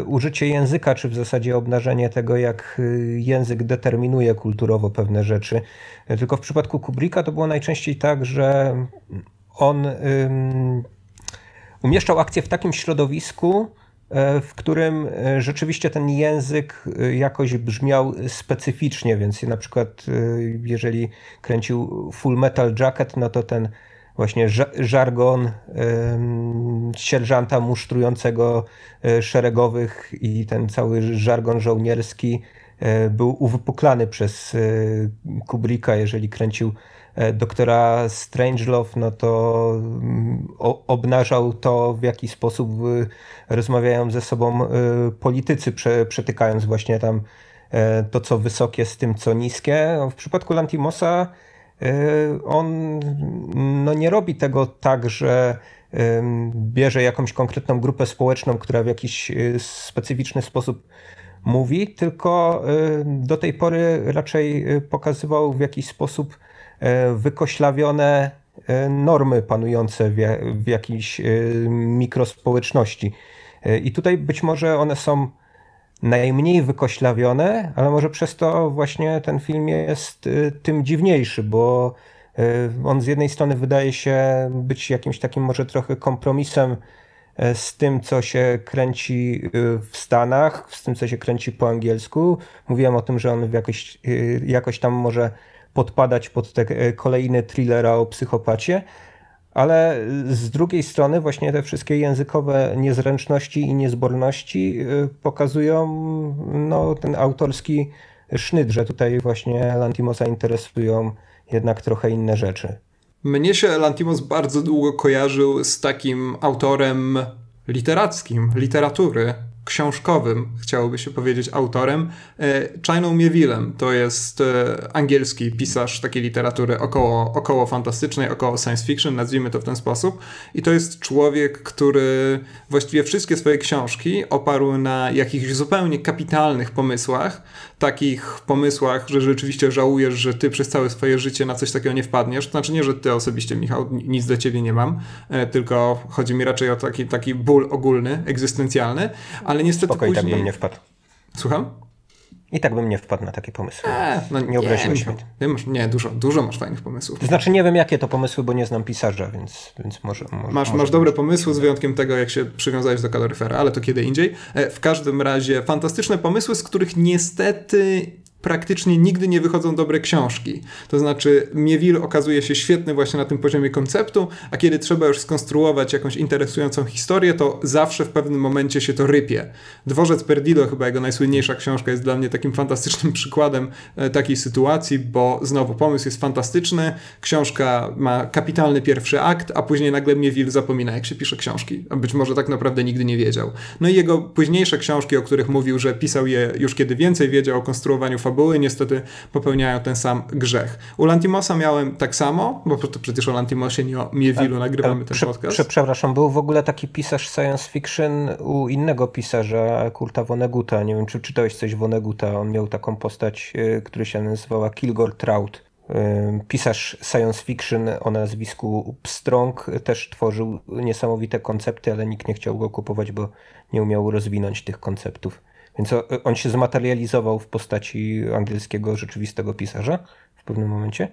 użycie języka, czy w zasadzie obnażenie tego, jak język determinuje kulturowo pewne rzeczy. Tylko w przypadku Kubricka to było najczęściej tak, że on umieszczał akcję w takim środowisku, e, w którym e, rzeczywiście ten język e, jakoś brzmiał specyficznie, więc na przykład jeżeli kręcił Full Metal Jacket, no to ten właśnie żargon sierżanta musztrującego szeregowych i ten cały żargon żołnierski był uwypuklany przez Kubricka, jeżeli kręcił E, doktora Strangelove, no to mm, obnażał to, w jaki sposób rozmawiają ze sobą politycy, przetykając właśnie tam e, to, co wysokie z tym, co niskie. W przypadku Lantimosa on no, nie robi tego tak, że bierze jakąś konkretną grupę społeczną, która w jakiś specyficzny sposób mówi, tylko do tej pory raczej pokazywał w jakiś sposób wykoślawione normy panujące w, w jakiejś mikrospołeczności. I tutaj być może one są najmniej wykoślawione, ale może przez to właśnie ten film jest tym dziwniejszy, bo on z jednej strony wydaje się być jakimś takim może trochę kompromisem z tym, co się kręci w Stanach, z tym, co się kręci po angielsku. Mówiłem o tym, że on jakoś, jakoś tam może podpadać pod te kolejne thrillera o psychopacie, ale z drugiej strony właśnie te wszystkie językowe niezręczności i niezborności e, pokazują no, ten autorski sznyt, że tutaj właśnie Lantimosa interesują jednak trochę inne rzeczy.
Mnie się Lantimos bardzo długo kojarzył z takim autorem literackim, literatury, książkowym, chciałoby się powiedzieć, autorem, e, Chiną Mievillem. To jest e, angielski pisarz takiej literatury około, około fantastycznej, około science fiction, nazwijmy to w ten sposób. I to jest człowiek, który właściwie wszystkie swoje książki oparł na jakichś zupełnie kapitalnych pomysłach, takich pomysłach, że rzeczywiście żałujesz, że ty przez całe swoje życie na coś takiego nie wpadniesz. To znaczy nie, że ty osobiście, Michał, nic do ciebie nie mam, e, tylko chodzi mi raczej o taki, taki ból ogólny, egzystencjalny, ale niestety
Spoko, później... i tak bym nie wpadł.
Słucham?
I tak bym nie wpadł na takie pomysły. Eee, no nie obraziłeś mnie.
nie, dużo, dużo masz fajnych pomysłów.
To znaczy nie wiem jakie to pomysły, bo nie znam pisarza, więc, więc może, może
Masz,
może
masz dobre pomysły z wyjątkiem tego, jak się przywiązałeś do kaloryfera, ale to kiedy indziej. E, w każdym razie fantastyczne pomysły, z których niestety praktycznie nigdy nie wychodzą dobre książki. To znaczy, Miewil okazuje się świetny właśnie na tym poziomie konceptu, a kiedy trzeba już skonstruować jakąś interesującą historię, to zawsze w pewnym momencie się to rypie. Dworzec Perdido, chyba jego najsłynniejsza książka, jest dla mnie takim fantastycznym przykładem e, takiej sytuacji, bo znowu pomysł jest fantastyczny, książka ma kapitalny pierwszy akt, a później nagle Miewil zapomina, jak się pisze książki. A być może tak naprawdę nigdy nie wiedział. No i jego późniejsze książki, o których mówił, że pisał je już kiedy więcej wiedział o konstruowaniu fabuły niestety popełniają ten sam grzech. U Lantimosa miałem tak samo, bo to przecież o Lantimosie, nie o Miewilu nagrywamy ten podcast. Prze,
przepraszam, był w ogóle taki pisarz science fiction u innego pisarza, Kurta Voneguta. Nie wiem, czy czytałeś coś Voneguta. On miał taką postać, y, która się nazywała Kilgore Trout pisarz science fiction o nazwisku Pstrong też tworzył niesamowite koncepty, ale nikt nie chciał go kupować, bo nie umiał rozwinąć tych konceptów. Więc on się zmaterializował w postaci angielskiego rzeczywistego pisarza w pewnym momencie.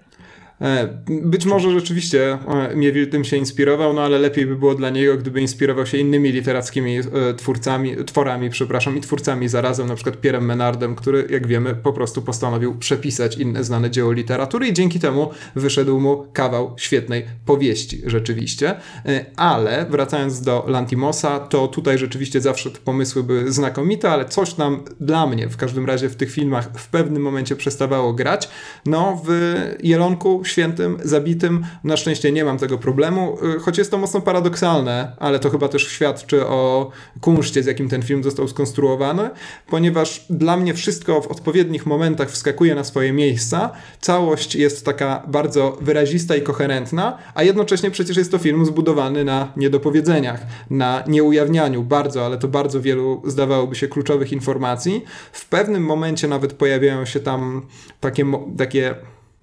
E, być może rzeczywiście e, Miewil tym się inspirował, no ale lepiej by było dla niego, gdyby inspirował się innymi literackimi e, twórcami, tworami, przepraszam, i twórcami zarazem, na przykład Pierrem Menardem, który, jak wiemy, po prostu postanowił przepisać inne znane dzieło literatury i dzięki temu wyszedł mu kawał świetnej powieści, rzeczywiście. Ale wracając do Lantimosa, to tutaj rzeczywiście zawsze te pomysły były znakomite, ale coś nam dla mnie w każdym razie w tych filmach w pewnym momencie przestawało grać. No, w Jelonku świętym, zabitym. Na szczęście nie mam tego problemu, y, choć jest to mocno paradoksalne, ale to chyba też świadczy o kunszcie, z jakim ten film został skonstruowany, ponieważ dla mnie wszystko w odpowiednich momentach wskakuje na swoje miejsca. Całość jest taka bardzo wyrazista i koherentna, a jednocześnie przecież jest to film zbudowany na niedopowiedzeniach, na nieujawnianiu bardzo, ale to bardzo wielu zdawałoby się kluczowych informacji. W pewnym momencie nawet pojawiają się tam takie, takie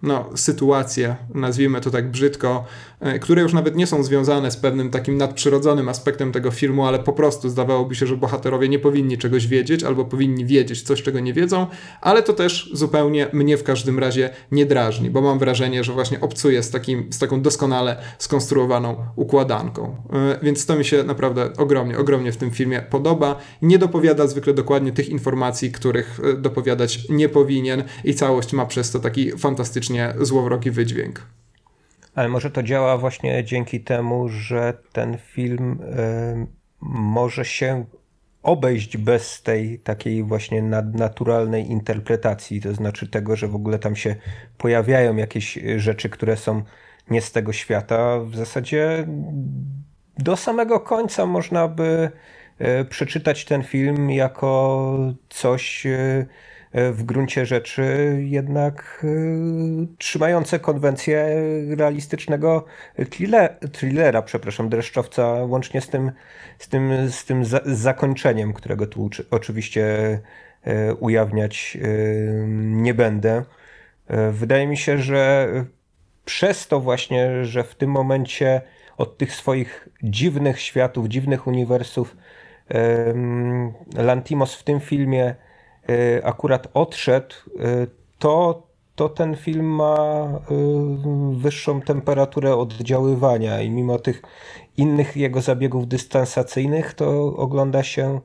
no, sytuacje, nazwijmy to tak brzydko, e, które już nawet nie są związane z pewnym takim nadprzyrodzonym aspektem tego filmu, ale po prostu zdawałoby się, że bohaterowie nie powinni czegoś wiedzieć albo powinni wiedzieć coś, czego nie wiedzą, ale to też zupełnie mnie w każdym razie nie drażni, bo mam wrażenie, że właśnie obcuję z, takim, z taką doskonale skonstruowaną układanką. E, więc to mi się naprawdę ogromnie, ogromnie w tym filmie podoba. Nie dopowiada zwykle dokładnie tych informacji, których e, dopowiadać nie powinien i całość ma przez to taki fantastycznie złowrogi wydźwięk.
Ale może to działa właśnie dzięki temu, że ten film y, może się obejść bez tej takiej właśnie nadnaturalnej interpretacji, to znaczy tego, że w ogóle tam się pojawiają jakieś rzeczy, które są nie z tego świata. W zasadzie do samego końca można by e, przeczytać ten film jako coś e, w gruncie rzeczy jednak e, trzymające konwencję realistycznego thrillera, przepraszam, dreszczowca, łącznie z tym, z tym, z tym zakończeniem, którego tu oczywiście ujawniać nie będę. Wydaje mi się, że przez to właśnie, że w tym momencie od tych swoich dziwnych światów, dziwnych uniwersów Lantimos w tym filmie e, akurat odszedł, e, to, to ten film ma e, wyższą temperaturę oddziaływania i mimo tych innych jego zabiegów dystansacyjnych, to ogląda się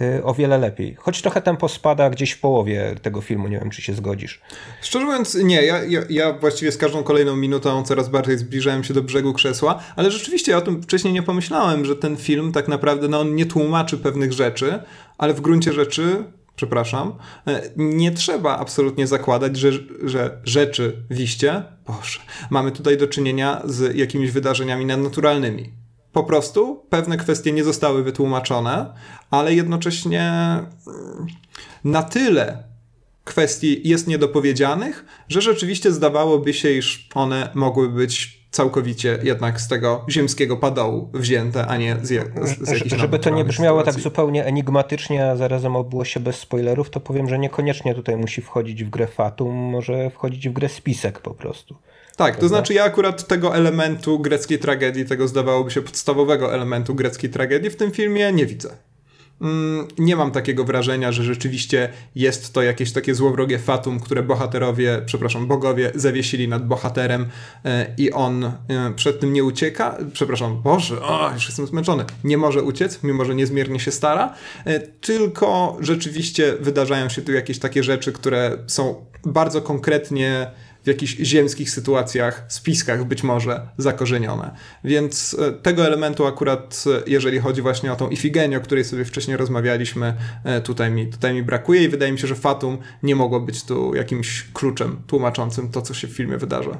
Y, o wiele lepiej. Choć trochę tempo spada gdzieś w połowie tego filmu, nie wiem czy się zgodzisz.
Szczerze mówiąc, nie. Ja, ja, ja, właściwie z każdą kolejną minutą coraz bardziej zbliżałem się do brzegu krzesła, ale rzeczywiście ja o tym wcześniej nie pomyślałem, że ten film tak naprawdę, no on nie tłumaczy pewnych rzeczy, ale w gruncie rzeczy przepraszam, e, nie trzeba absolutnie zakładać, że, że rzeczywiście, Boże, mamy tutaj do czynienia z jakimiś wydarzeniami nadnaturalnymi. Po prostu pewne kwestie nie zostały wytłumaczone, ale jednocześnie mm, na tyle kwestii jest niedopowiedzianych, że rzeczywiście zdawałoby się, iż one mogły być całkowicie jednak z tego ziemskiego padołu wzięte, a nie z, z, z jakichś
Żeby to nie brzmiało tak sytuacji. tak zupełnie enigmatycznie, a zarazem obyło się bez spoilerów, to powiem, że niekoniecznie tutaj musi wchodzić w grę fatum, może wchodzić w grę spisek po prostu.
Tak, to znaczy ja akurat tego elementu greckiej tragedii, tego zdawałoby się podstawowego elementu greckiej tragedii w tym filmie nie widzę. Mm, nie mam takiego wrażenia, że rzeczywiście jest to jakieś takie złowrogie fatum, które bohaterowie, przepraszam, bogowie zawiesili nad bohaterem e, i on e, przed tym nie ucieka. Przepraszam, Boże, o, już jestem zmęczony. Nie może uciec, mimo że niezmiernie się stara, e, tylko rzeczywiście wydarzają się tu jakieś takie rzeczy, które są bardzo konkretnie w jakichś ziemskich sytuacjach, spiskach być może zakorzenione. Więc e, tego elementu akurat, e, jeżeli chodzi właśnie o tą Ifigenię, o której sobie wcześniej rozmawialiśmy, e, tutaj mi, tutaj mi brakuje i wydaje mi się, że Fatum nie mogło być tu jakimś kluczem tłumaczącym to, co się w filmie wydarza.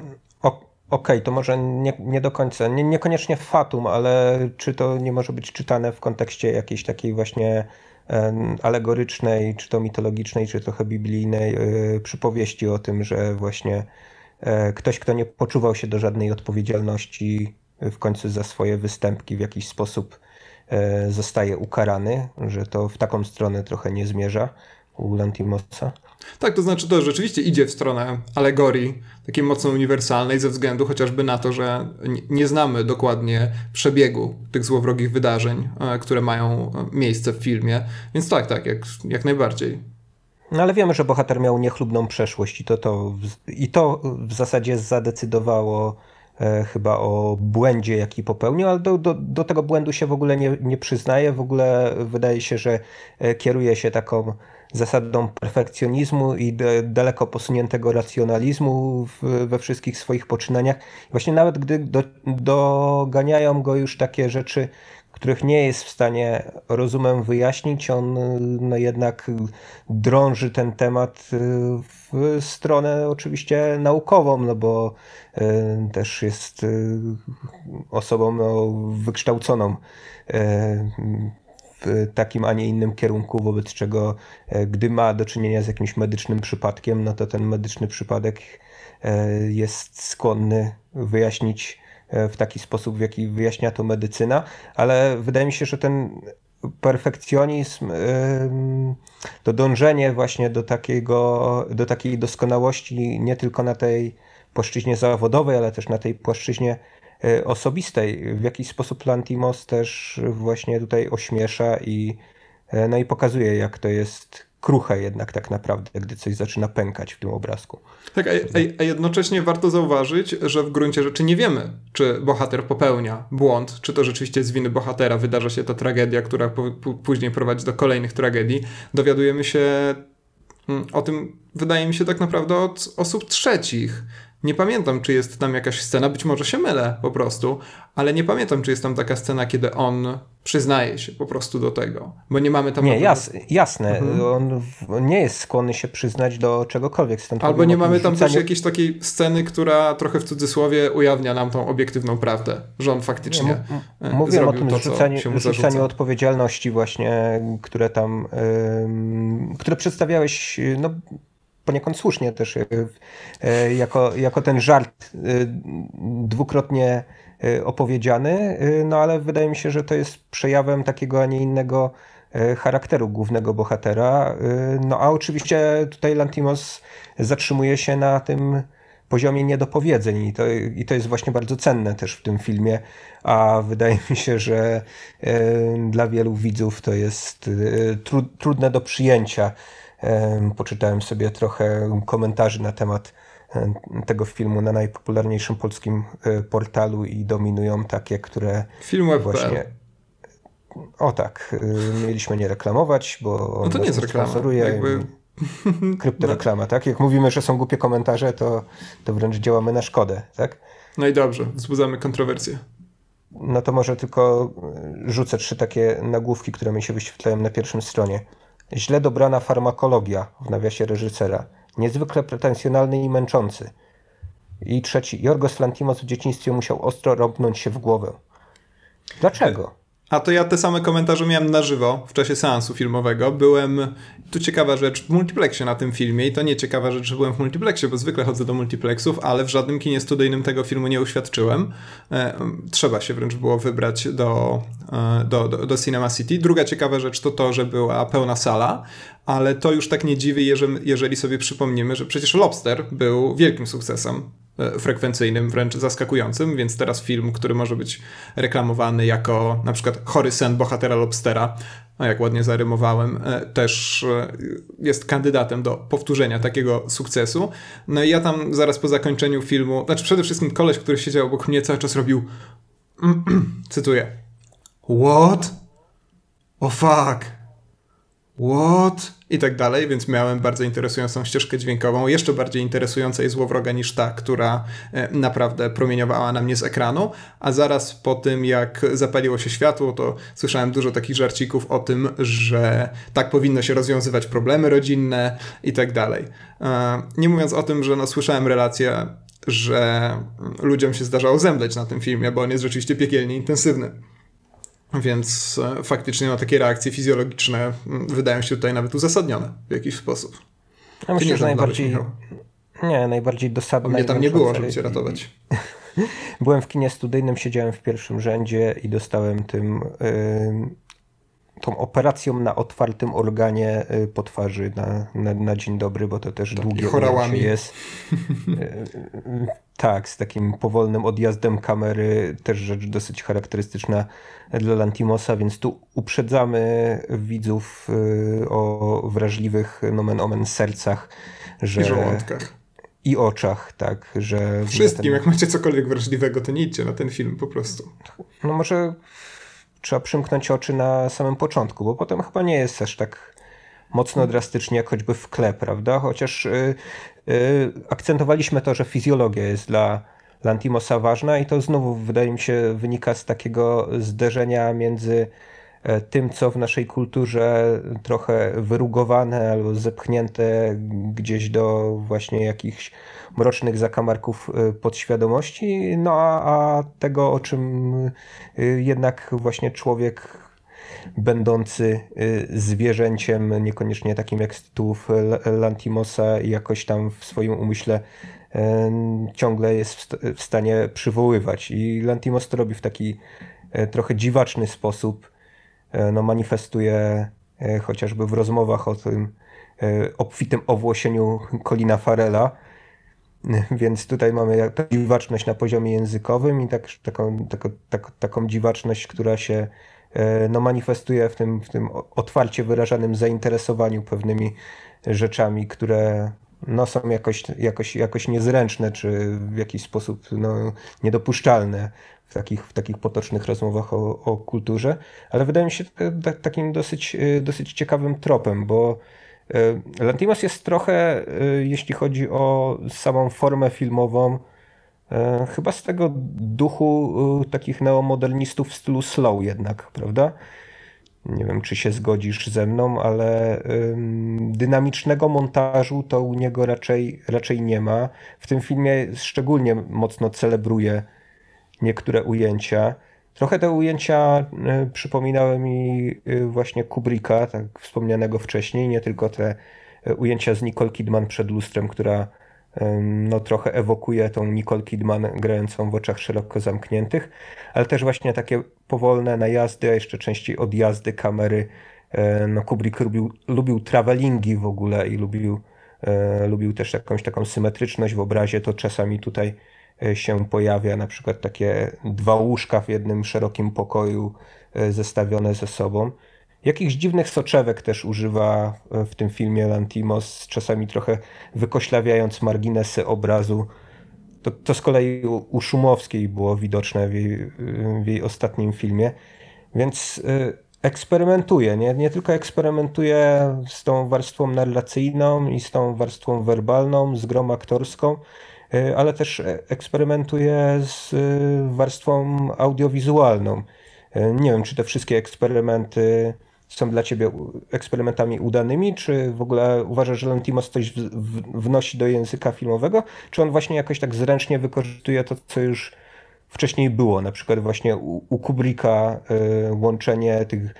Okej, okay, to może nie, nie do końca, nie, niekoniecznie fatum, ale czy to nie może być czytane w kontekście jakiejś takiej właśnie alegorycznej, czy to mitologicznej, czy trochę biblijnej e, przypowieści o tym, że właśnie e, ktoś, kto nie poczuwał się do żadnej odpowiedzialności w końcu za swoje występki w jakiś sposób e, zostaje ukarany, że to w taką stronę trochę nie zmierza u Lantimosa.
Tak, to znaczy to rzeczywiście idzie w stronę alegorii, takiej mocno uniwersalnej, ze względu chociażby na to, że nie znamy dokładnie przebiegu tych złowrogich wydarzeń, e, które mają e, miejsce w filmie. Więc tak, tak, jak, jak najbardziej.
No ale wiemy, że bohater miał niechlubną przeszłość i to, to, i to w zasadzie zadecydowało e, chyba o błędzie, jaki popełnił, ale do, do, do tego błędu się w ogóle nie, nie przyznaje. W ogóle wydaje się, że e, kieruje się taką zasadą perfekcjonizmu i de, daleko posuniętego racjonalizmu w, we wszystkich swoich poczynaniach. Właśnie nawet gdy do, doganiają go już takie rzeczy, których nie jest w stanie rozumem wyjaśnić, on no jednak drąży ten temat w stronę oczywiście naukową, no bo e, też jest e, osobą no, wykształconą e, w takim, a nie innym kierunku, wobec czego e, gdy ma do czynienia z jakimś medycznym przypadkiem, no to ten medyczny przypadek e, jest skłonny wyjaśnić e, w taki sposób, w jaki wyjaśnia to medycyna, ale wydaje mi się, że ten perfekcjonizm, to dążenie właśnie do, takiego, do takiej doskonałości nie tylko na tej płaszczyźnie zawodowej, ale też na tej płaszczyźnie osobistej. W jakiś sposób Lantimos też właśnie tutaj ośmiesza i, no i pokazuje, jak to jest kruche jednak tak naprawdę, gdy coś zaczyna pękać w tym obrazku.
Tak, a, a, jednocześnie warto zauważyć, że w gruncie rzeczy nie wiemy, czy bohater popełnia błąd, czy to rzeczywiście z winy bohatera wydarza się ta tragedia, która później prowadzi do kolejnych tragedii. Dowiadujemy się mm, o tym, wydaje mi się, tak naprawdę od osób trzecich. Nie pamiętam, czy jest tam jakaś scena, być może się mylę po prostu, ale nie pamiętam, czy jest tam taka scena, kiedy on przyznaje się po prostu do tego, bo nie mamy tam...
Nie, jas, jasne, mhm. on, nie jest skłonny się przyznać do czegokolwiek.
Stąd Albo nie mamy tam rzucaniu... też jakiejś takiej sceny, która trochę w cudzysłowie ujawnia nam tą obiektywną prawdę, że on faktycznie nie, Mówiłem o tym
to, zrzucaniu, zrzucaniu odpowiedzialności właśnie, które tam, yy, które przedstawiałeś, no poniekąd słusznie też, yy, jako, jako ten żart yy, dwukrotnie Y, opowiedziany, y, no ale wydaje mi się, że to jest przejawem takiego, a nie innego y, charakteru głównego bohatera. No a oczywiście tutaj Lantimos zatrzymuje się na tym poziomie niedopowiedzeń i to, i to jest właśnie bardzo cenne też w tym filmie, a wydaje mi się, że dla wielu widzów to jest tru, trudne do przyjęcia. Poczytałem sobie trochę komentarzy na temat tego filmu na najpopularniejszym polskim e, portalu i dominują takie, które
Film właśnie...
O tak, e, mieliśmy nie reklamować, bo no to nie jest reklama. Jakby... Kryptoreklama, tak? Jak mówimy, że są głupie komentarze, to, to wręcz działamy na szkodę, tak?
No i dobrze, wzbudzamy kontrowersje.
No to może tylko rzucę trzy takie nagłówki, które mi się wyświetlają na pierwszym stronie. Źle dobrana farmakologia w nawiasie reżysera niezwykle pretensjonalny i męczący. I trzeci, Jorgos Lantimos w dzieciństwie musiał ostro rąbnąć się w głowę. Dlaczego?
A to ja te same komentarze miałem na żywo w czasie seansu filmowego. Byłem, tu ciekawa rzecz, w multiplexie na tym filmie i to nie ciekawa rzecz, że byłem w multiplexie, bo zwykle chodzę do multiplexów, ale w żadnym kinie studyjnym tego filmu nie uświadczyłem. E, trzeba się wręcz było wybrać do, e, do, do, do Cinema City. Druga ciekawa rzecz to to, że była pełna sala, ale to już tak nie dziwi, jeżeli, jeżeli sobie przypomnimy, że przecież Lobster był wielkim sukcesem frekwencyjnym, wręcz zaskakującym, więc teraz film, który może być reklamowany jako na przykład chory sen bohatera Lobstera, a jak ładnie zarymowałem, e, też e, jest kandydatem do powtórzenia takiego sukcesu. No i ja tam zaraz po zakończeniu filmu, znaczy przede wszystkim koleś, który siedział obok mnie cały czas robił cytuję What? Oh fuck what? I tak dalej, więc miałem bardzo interesującą ścieżkę dźwiękową. Jeszcze bardziej interesująca i złowroga niż ta, która e, naprawdę promieniowała na mnie z ekranu. A zaraz po tym, jak zapaliło się światło, to słyszałem dużo takich żarcików o tym, że tak powinno się rozwiązywać problemy rodzinne i tak dalej. E, nie mówiąc o tym, że no, słyszałem relacje, że ludziom się zdarzało zemdleć na tym filmie, bo on jest rzeczywiście piekielnie intensywny. Więc e, faktycznie no, takie reakcje fizjologiczne wydają się tutaj nawet uzasadnione w jakiś sposób.
Ja myślę, nie że najbardziej. Nie, najbardziej dosadne.
Mnie tam nie było, żeby cię ratować.
Byłem w kinie studyjnym, siedziałem w pierwszym rzędzie i dostałem tym. Yy, tą operacją na otwartym organie y, po twarzy na, na, na dzień dobry, bo to też tak, długie
chorałami
jest. Tak, z takim powolnym odjazdem kamery, też rzecz dosyć charakterystyczna dla Lantimosa, więc tu uprzedzamy widzów y, o wrażliwych nomen omen sercach, że...
I żołądkach.
I oczach, tak, że...
Wszystkim, ten... jak macie cokolwiek wrażliwego, to nie idźcie na ten film po prostu.
No może trzeba przymknąć oczy na samym początku, bo potem chyba nie jest aż tak mocno drastycznie, jak choćby w kle, prawda? Chociaż y, y, akcentowaliśmy to, że fizjologia jest dla Lantimosa ważna i to znowu wydaje mi się wynika z takiego zderzenia między tym, co w naszej kulturze trochę wyrugowane albo zepchnięte gdzieś do właśnie jakichś mrocznych zakamarków e, podświadomości, no a, a tego, o czym e, jednak właśnie człowiek będący zwierzęciem, niekoniecznie takim jak z tytułów Lantimosa jakoś tam w swoim umyśle ciągle jest w stanie przywoływać. I Lantimos to robi w taki e, trochę dziwaczny sposób. E, no, manifestuje e, chociażby w rozmowach o tym obfitym owłosieniu Colina Farela, Więc tutaj mamy dziwaczność na poziomie językowym i tak, taką, taką, taką, taką dziwaczność, która się e, no, manifestuje w tym, w tym otwarcie wyrażanym zainteresowaniu pewnymi rzeczami, które no, są jakoś, jakoś, jakoś niezręczne, czy w jakiś sposób no, niedopuszczalne w takich, w takich potocznych rozmowach o, o kulturze, ale wydaje mi się takim dosyć, e, dosyć ciekawym tropem, bo e, Lantimos jest trochę, e, jeśli chodzi o samą formę filmową, chyba z tego duchu takich neomodernistów w stylu slow jednak, prawda? Nie wiem, czy się zgodzisz ze mną, ale dynamicznego montażu to u niego raczej, raczej nie ma. W tym filmie szczególnie mocno celebruje niektóre ujęcia. Trochę te ujęcia y, przypominały mi y, właśnie Kubricka, tak wspomnianego wcześniej, nie tylko te y, ujęcia z Nicole Kidman przed lustrem, która no, trochę ewokuje tą Nicole Kidman grającą w oczach szeroko zamkniętych, ale też właśnie takie powolne najazdy, a jeszcze częściej odjazdy kamery. No, Kubrick lubił, lubił travelingi w ogóle i lubił, lubił też jakąś taką symetryczność w obrazie, to czasami tutaj E, się pojawia, na przykład takie dwa łóżka w jednym szerokim pokoju e, zestawione ze sobą. Jakichś dziwnych soczewek też używa e, w tym filmie Lantimos, czasami trochę wykoślawiając marginesy obrazu. To, to z kolei u Szumowskiej było widoczne w jej, w jej ostatnim filmie. Więc eksperymentuje, nie? nie tylko eksperymentuje z tą warstwą narracyjną i z tą warstwą werbalną, z grą aktorską, E, ale też eksperymentuje z e, warstwą audiowizualną. E, nie wiem, czy te wszystkie eksperymenty są dla ciebie eksperymentami udanymi, czy w ogóle uważasz, że Lantimos coś wnosi do języka filmowego, czy on właśnie jakoś tak zręcznie wykorzystuje to, co już wcześniej było, na przykład właśnie u, u Kubricka łączenie tych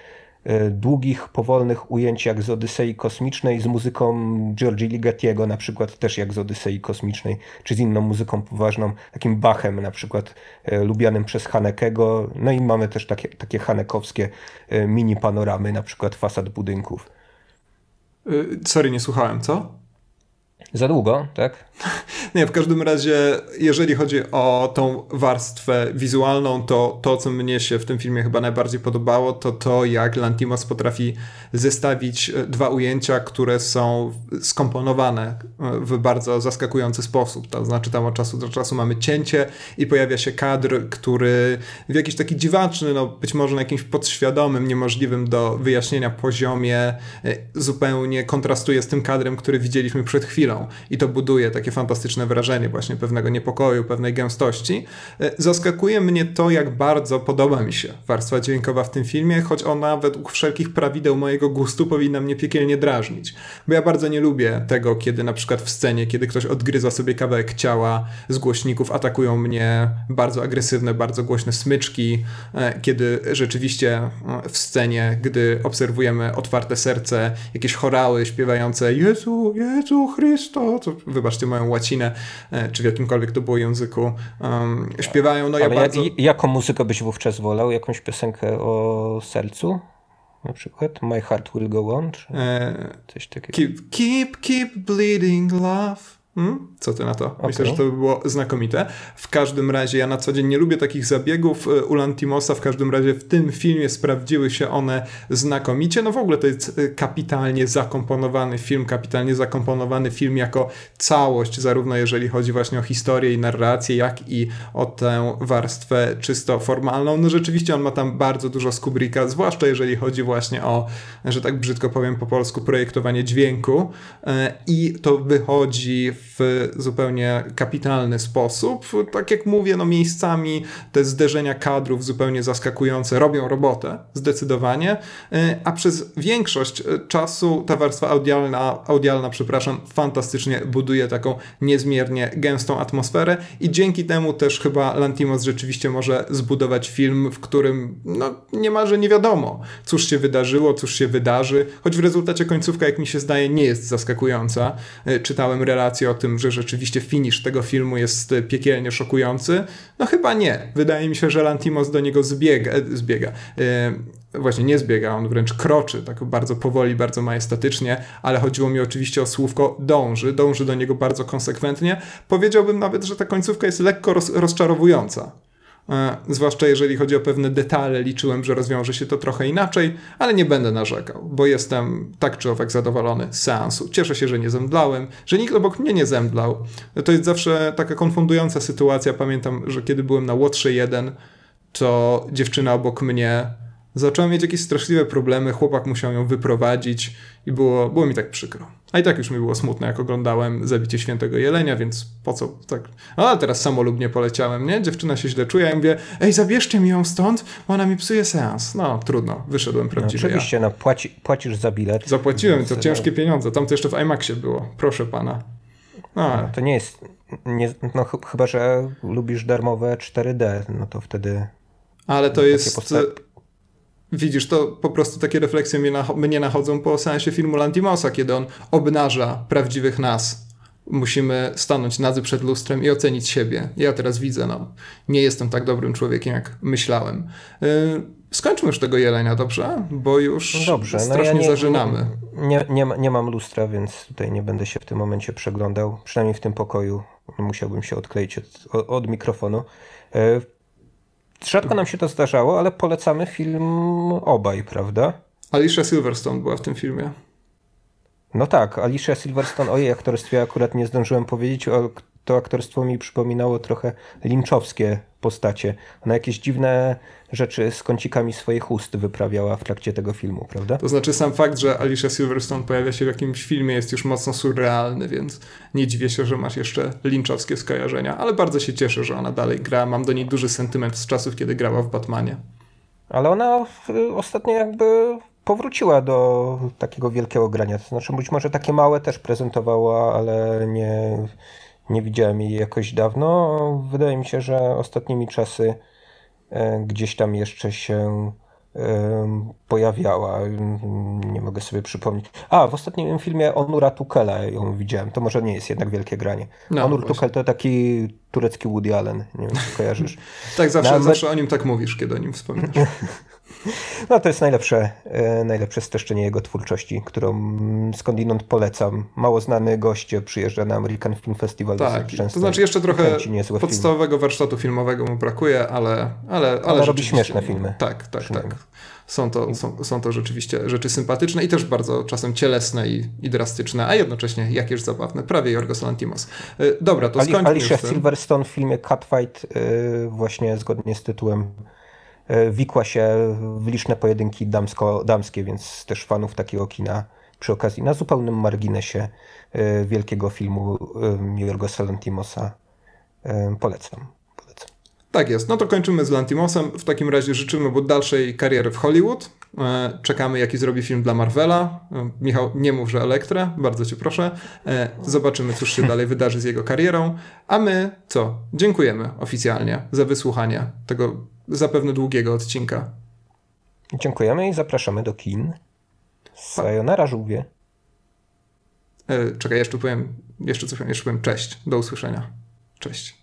długich, powolnych ujęć jak z Odysei Kosmicznej z muzyką Georgi Ligetiego, na przykład też jak z Odysei Kosmicznej, czy z inną muzyką poważną, takim Bachem na przykład e, lubianym przez Hanekego. No i mamy też takie, takie hanekowskie e, mini panoramy, na przykład fasad budynków.
Sorry, nie słuchałem, co?
Za długo, tak?
Nie, w każdym razie, jeżeli chodzi o tą warstwę wizualną, to to, co mnie się w tym filmie chyba najbardziej podobało, to to, jak Lantimos potrafi zestawić e, dwa ujęcia, które są skomponowane e, w bardzo zaskakujący sposób. To znaczy, tam od czasu do czasu mamy cięcie i pojawia się kadr, który w jakiś taki dziwaczny, no być może na jakimś podświadomym, niemożliwym do wyjaśnienia poziomie e, zupełnie kontrastuje z tym kadrem, który widzieliśmy przed chwilą. I to buduje takie fantastyczne wrażenie właśnie pewnego niepokoju, pewnej gęstości. E, zaskakuje mnie to, jak bardzo podoba mi się warstwa dźwiękowa w tym filmie, choć ona według wszelkich prawideł mojego gustu powinna mnie piekielnie drażnić. Bo ja bardzo nie lubię tego, kiedy na przykład w scenie, kiedy ktoś odgryza sobie kawałek ciała z głośników, atakują mnie bardzo agresywne, bardzo głośne smyczki, e, kiedy rzeczywiście e, w scenie, gdy obserwujemy otwarte serce, jakieś chorały śpiewające Jezu, Jezu Chrysto, to wybaczcie moją łacinę, czy w jakimkolwiek to było języku, um, śpiewają. No
Ale
ja bardzo...
jaką muzykę byś wówczas wolał? Jakąś piosenkę o sercu? Na przykład My Heart Will Go On? Czy e, coś takiego?
Keep, keep, keep bleeding love. Hmm? Co ty na to? Okay. Myślę, że to by było znakomite. W każdym razie ja na co dzień nie lubię takich zabiegów e, u Lantimosa, w każdym razie w tym filmie sprawdziły się one znakomicie. No w ogóle to jest e, kapitalnie zakomponowany film, kapitalnie zakomponowany film jako całość, zarówno jeżeli chodzi właśnie o historię i narrację, jak i o tę warstwę czysto formalną. No rzeczywiście on ma tam bardzo dużo z Kubricka, zwłaszcza jeżeli chodzi właśnie o, że tak brzydko powiem po polsku, projektowanie dźwięku e, i to wychodzi w w zupełnie kapitalny sposób. Tak jak mówię, no miejscami te zderzenia kadrów zupełnie zaskakujące robią robotę, zdecydowanie, e, a przez większość czasu ta warstwa audialna, audialna przepraszam, fantastycznie buduje taką niezmiernie gęstą atmosferę i dzięki temu też chyba Lantimos rzeczywiście może zbudować film, w którym no, niemalże nie wiadomo, cóż się wydarzyło, cóż się wydarzy, choć w rezultacie końcówka, jak mi się zdaje, nie jest zaskakująca. E, czytałem relacje o tym, że rzeczywiście finish tego filmu jest piekielnie szokujący? No chyba nie. Wydaje mi się, że Lantimos do niego zbiega, zbiega właśnie nie zbiega, on wręcz kroczy, tak bardzo powoli, bardzo majestatycznie, ale chodziło mi oczywiście o słówko dąży, dąży do niego bardzo konsekwentnie. Powiedziałbym nawet, że ta końcówka jest lekko roz, rozczarowująca. E, zwłaszcza jeżeli chodzi o pewne detale, liczyłem, że rozwiąże się to trochę inaczej, ale nie będę narzekał, bo jestem tak czy owak zadowolony z seansu. Cieszę się, że nie zemdlałem, że nikt obok mnie nie zemdlał. To jest zawsze taka konfundująca sytuacja. Pamiętam, że kiedy byłem na Łotrze 1, to dziewczyna obok mnie zaczęła mieć jakieś straszliwe problemy, chłopak musiał ją wyprowadzić i było, było mi tak przykro. A i tak już mi było smutno, jak oglądałem Zabicie Świętego Jelenia, więc po co tak... No, a teraz samolubnie poleciałem, nie? Dziewczyna się źle czuje, ja mówię, ej, zabierzcie mi ją stąd, bo ona mi psuje seans. No, trudno, wyszedłem prawdziwie
no, Oczywiście,
ja.
no, płaci, płacisz za bilet.
Zapłaciłem, to ciężkie pieniądze, tam to jeszcze w IMAXie było, proszę pana.
No, no to nie jest... Nie, no, ch chyba, że lubisz darmowe 4D, no to wtedy...
Ale to jest... Widzisz, to po prostu takie refleksje mnie, nach mnie nachodzą po sensie filmu Lantimosa, kiedy on obnaża prawdziwych nas. Musimy stanąć nadzy przed lustrem i ocenić siebie. Ja teraz widzę, no, nie jestem tak dobrym człowiekiem, jak myślałem. Yy, skończmy już tego jelenia, dobrze? Bo już no dobrze, strasznie no ja nie, zażynamy.
Nie, nie, nie mam lustra, więc tutaj nie będę się w tym momencie przeglądał. Przynajmniej w tym pokoju musiałbym się odkleić od, od mikrofonu. Yy, Rzadko nam się to zdarzało, ale polecamy film obaj, prawda?
Alicia Silverstone była w tym filmie.
No tak, Alicia Silverstone, o jej aktorstwie akurat nie zdążyłem powiedzieć, to aktorstwo mi przypominało trochę linczowskie postacie. Ona jakieś dziwne rzeczy z kącikami swoich ust wyprawiała w trakcie tego filmu, prawda?
To znaczy sam fakt, że Alicia Silverstone pojawia się w jakimś filmie jest już mocno surrealny, więc nie dziwię się, że masz jeszcze linczowskie skojarzenia, ale bardzo się cieszę, że ona dalej gra. Mam do niej duży sentyment z czasów, kiedy grała w Batmanie.
Ale ona ostatnio jakby powróciła do takiego wielkiego grania. To znaczy być może takie małe też prezentowała, ale nie nie widziałem jej jakoś dawno. Wydaje mi się, że ostatnimi czasy e, gdzieś tam jeszcze się e, pojawiała. Nie mogę sobie przypomnieć. A, w ostatnim filmie Onura Tukela ją widziałem. To może nie jest jednak wielkie granie. No, Onur właśnie. Tukel to taki turecki Woody Allen. Nie wiem, czy kojarzysz.
tak, zawsze, zawsze o nim tak mówisz, kiedy o nim wspominasz.
No to jest najlepsze, e, najlepsze streszczenie jego twórczości, którą skądinąd polecam. Mało znany gość przyjeżdża na American Film Festival
tak, często. To znaczy jeszcze trochę podstawowego warsztatu filmowego mu brakuje, ale ale, ale,
ale robi śmieszne filmy.
Tak, tak, tak. Są to, są, są to rzeczywiście rzeczy sympatyczne i też bardzo czasem cielesne i, i drastyczne, a jednocześnie jakieś zabawne. Prawie Jorgos Lantimos. E, dobra, to skończmy
Alicia Silverstone w filmie Catfight e, właśnie zgodnie z tytułem E, wikła się w liczne pojedynki damsko-damskie, więc też fanów takiego kina przy okazji na zupełnym marginesie e, wielkiego filmu e, Jorgosa Lantimosa polecam. polecam.
Tak jest. No to kończymy z Lantimosem. W takim razie życzymy mu dalszej kariery w Hollywood. Czekamy, jaki zrobi film dla Marvela. Michał, nie mów, że Elektra. Bardzo cię proszę. Zobaczymy, cóż się dalej wydarzy z jego karierą. A my co? Dziękujemy oficjalnie za wysłuchanie tego zapewne długiego odcinka.
Dziękujemy i zapraszamy do kin. Sayonara, żółwie.
E, czekaj, jeszcze powiem, jeszcze coś powiem, jeszcze powiem cześć. Do usłyszenia. Cześć.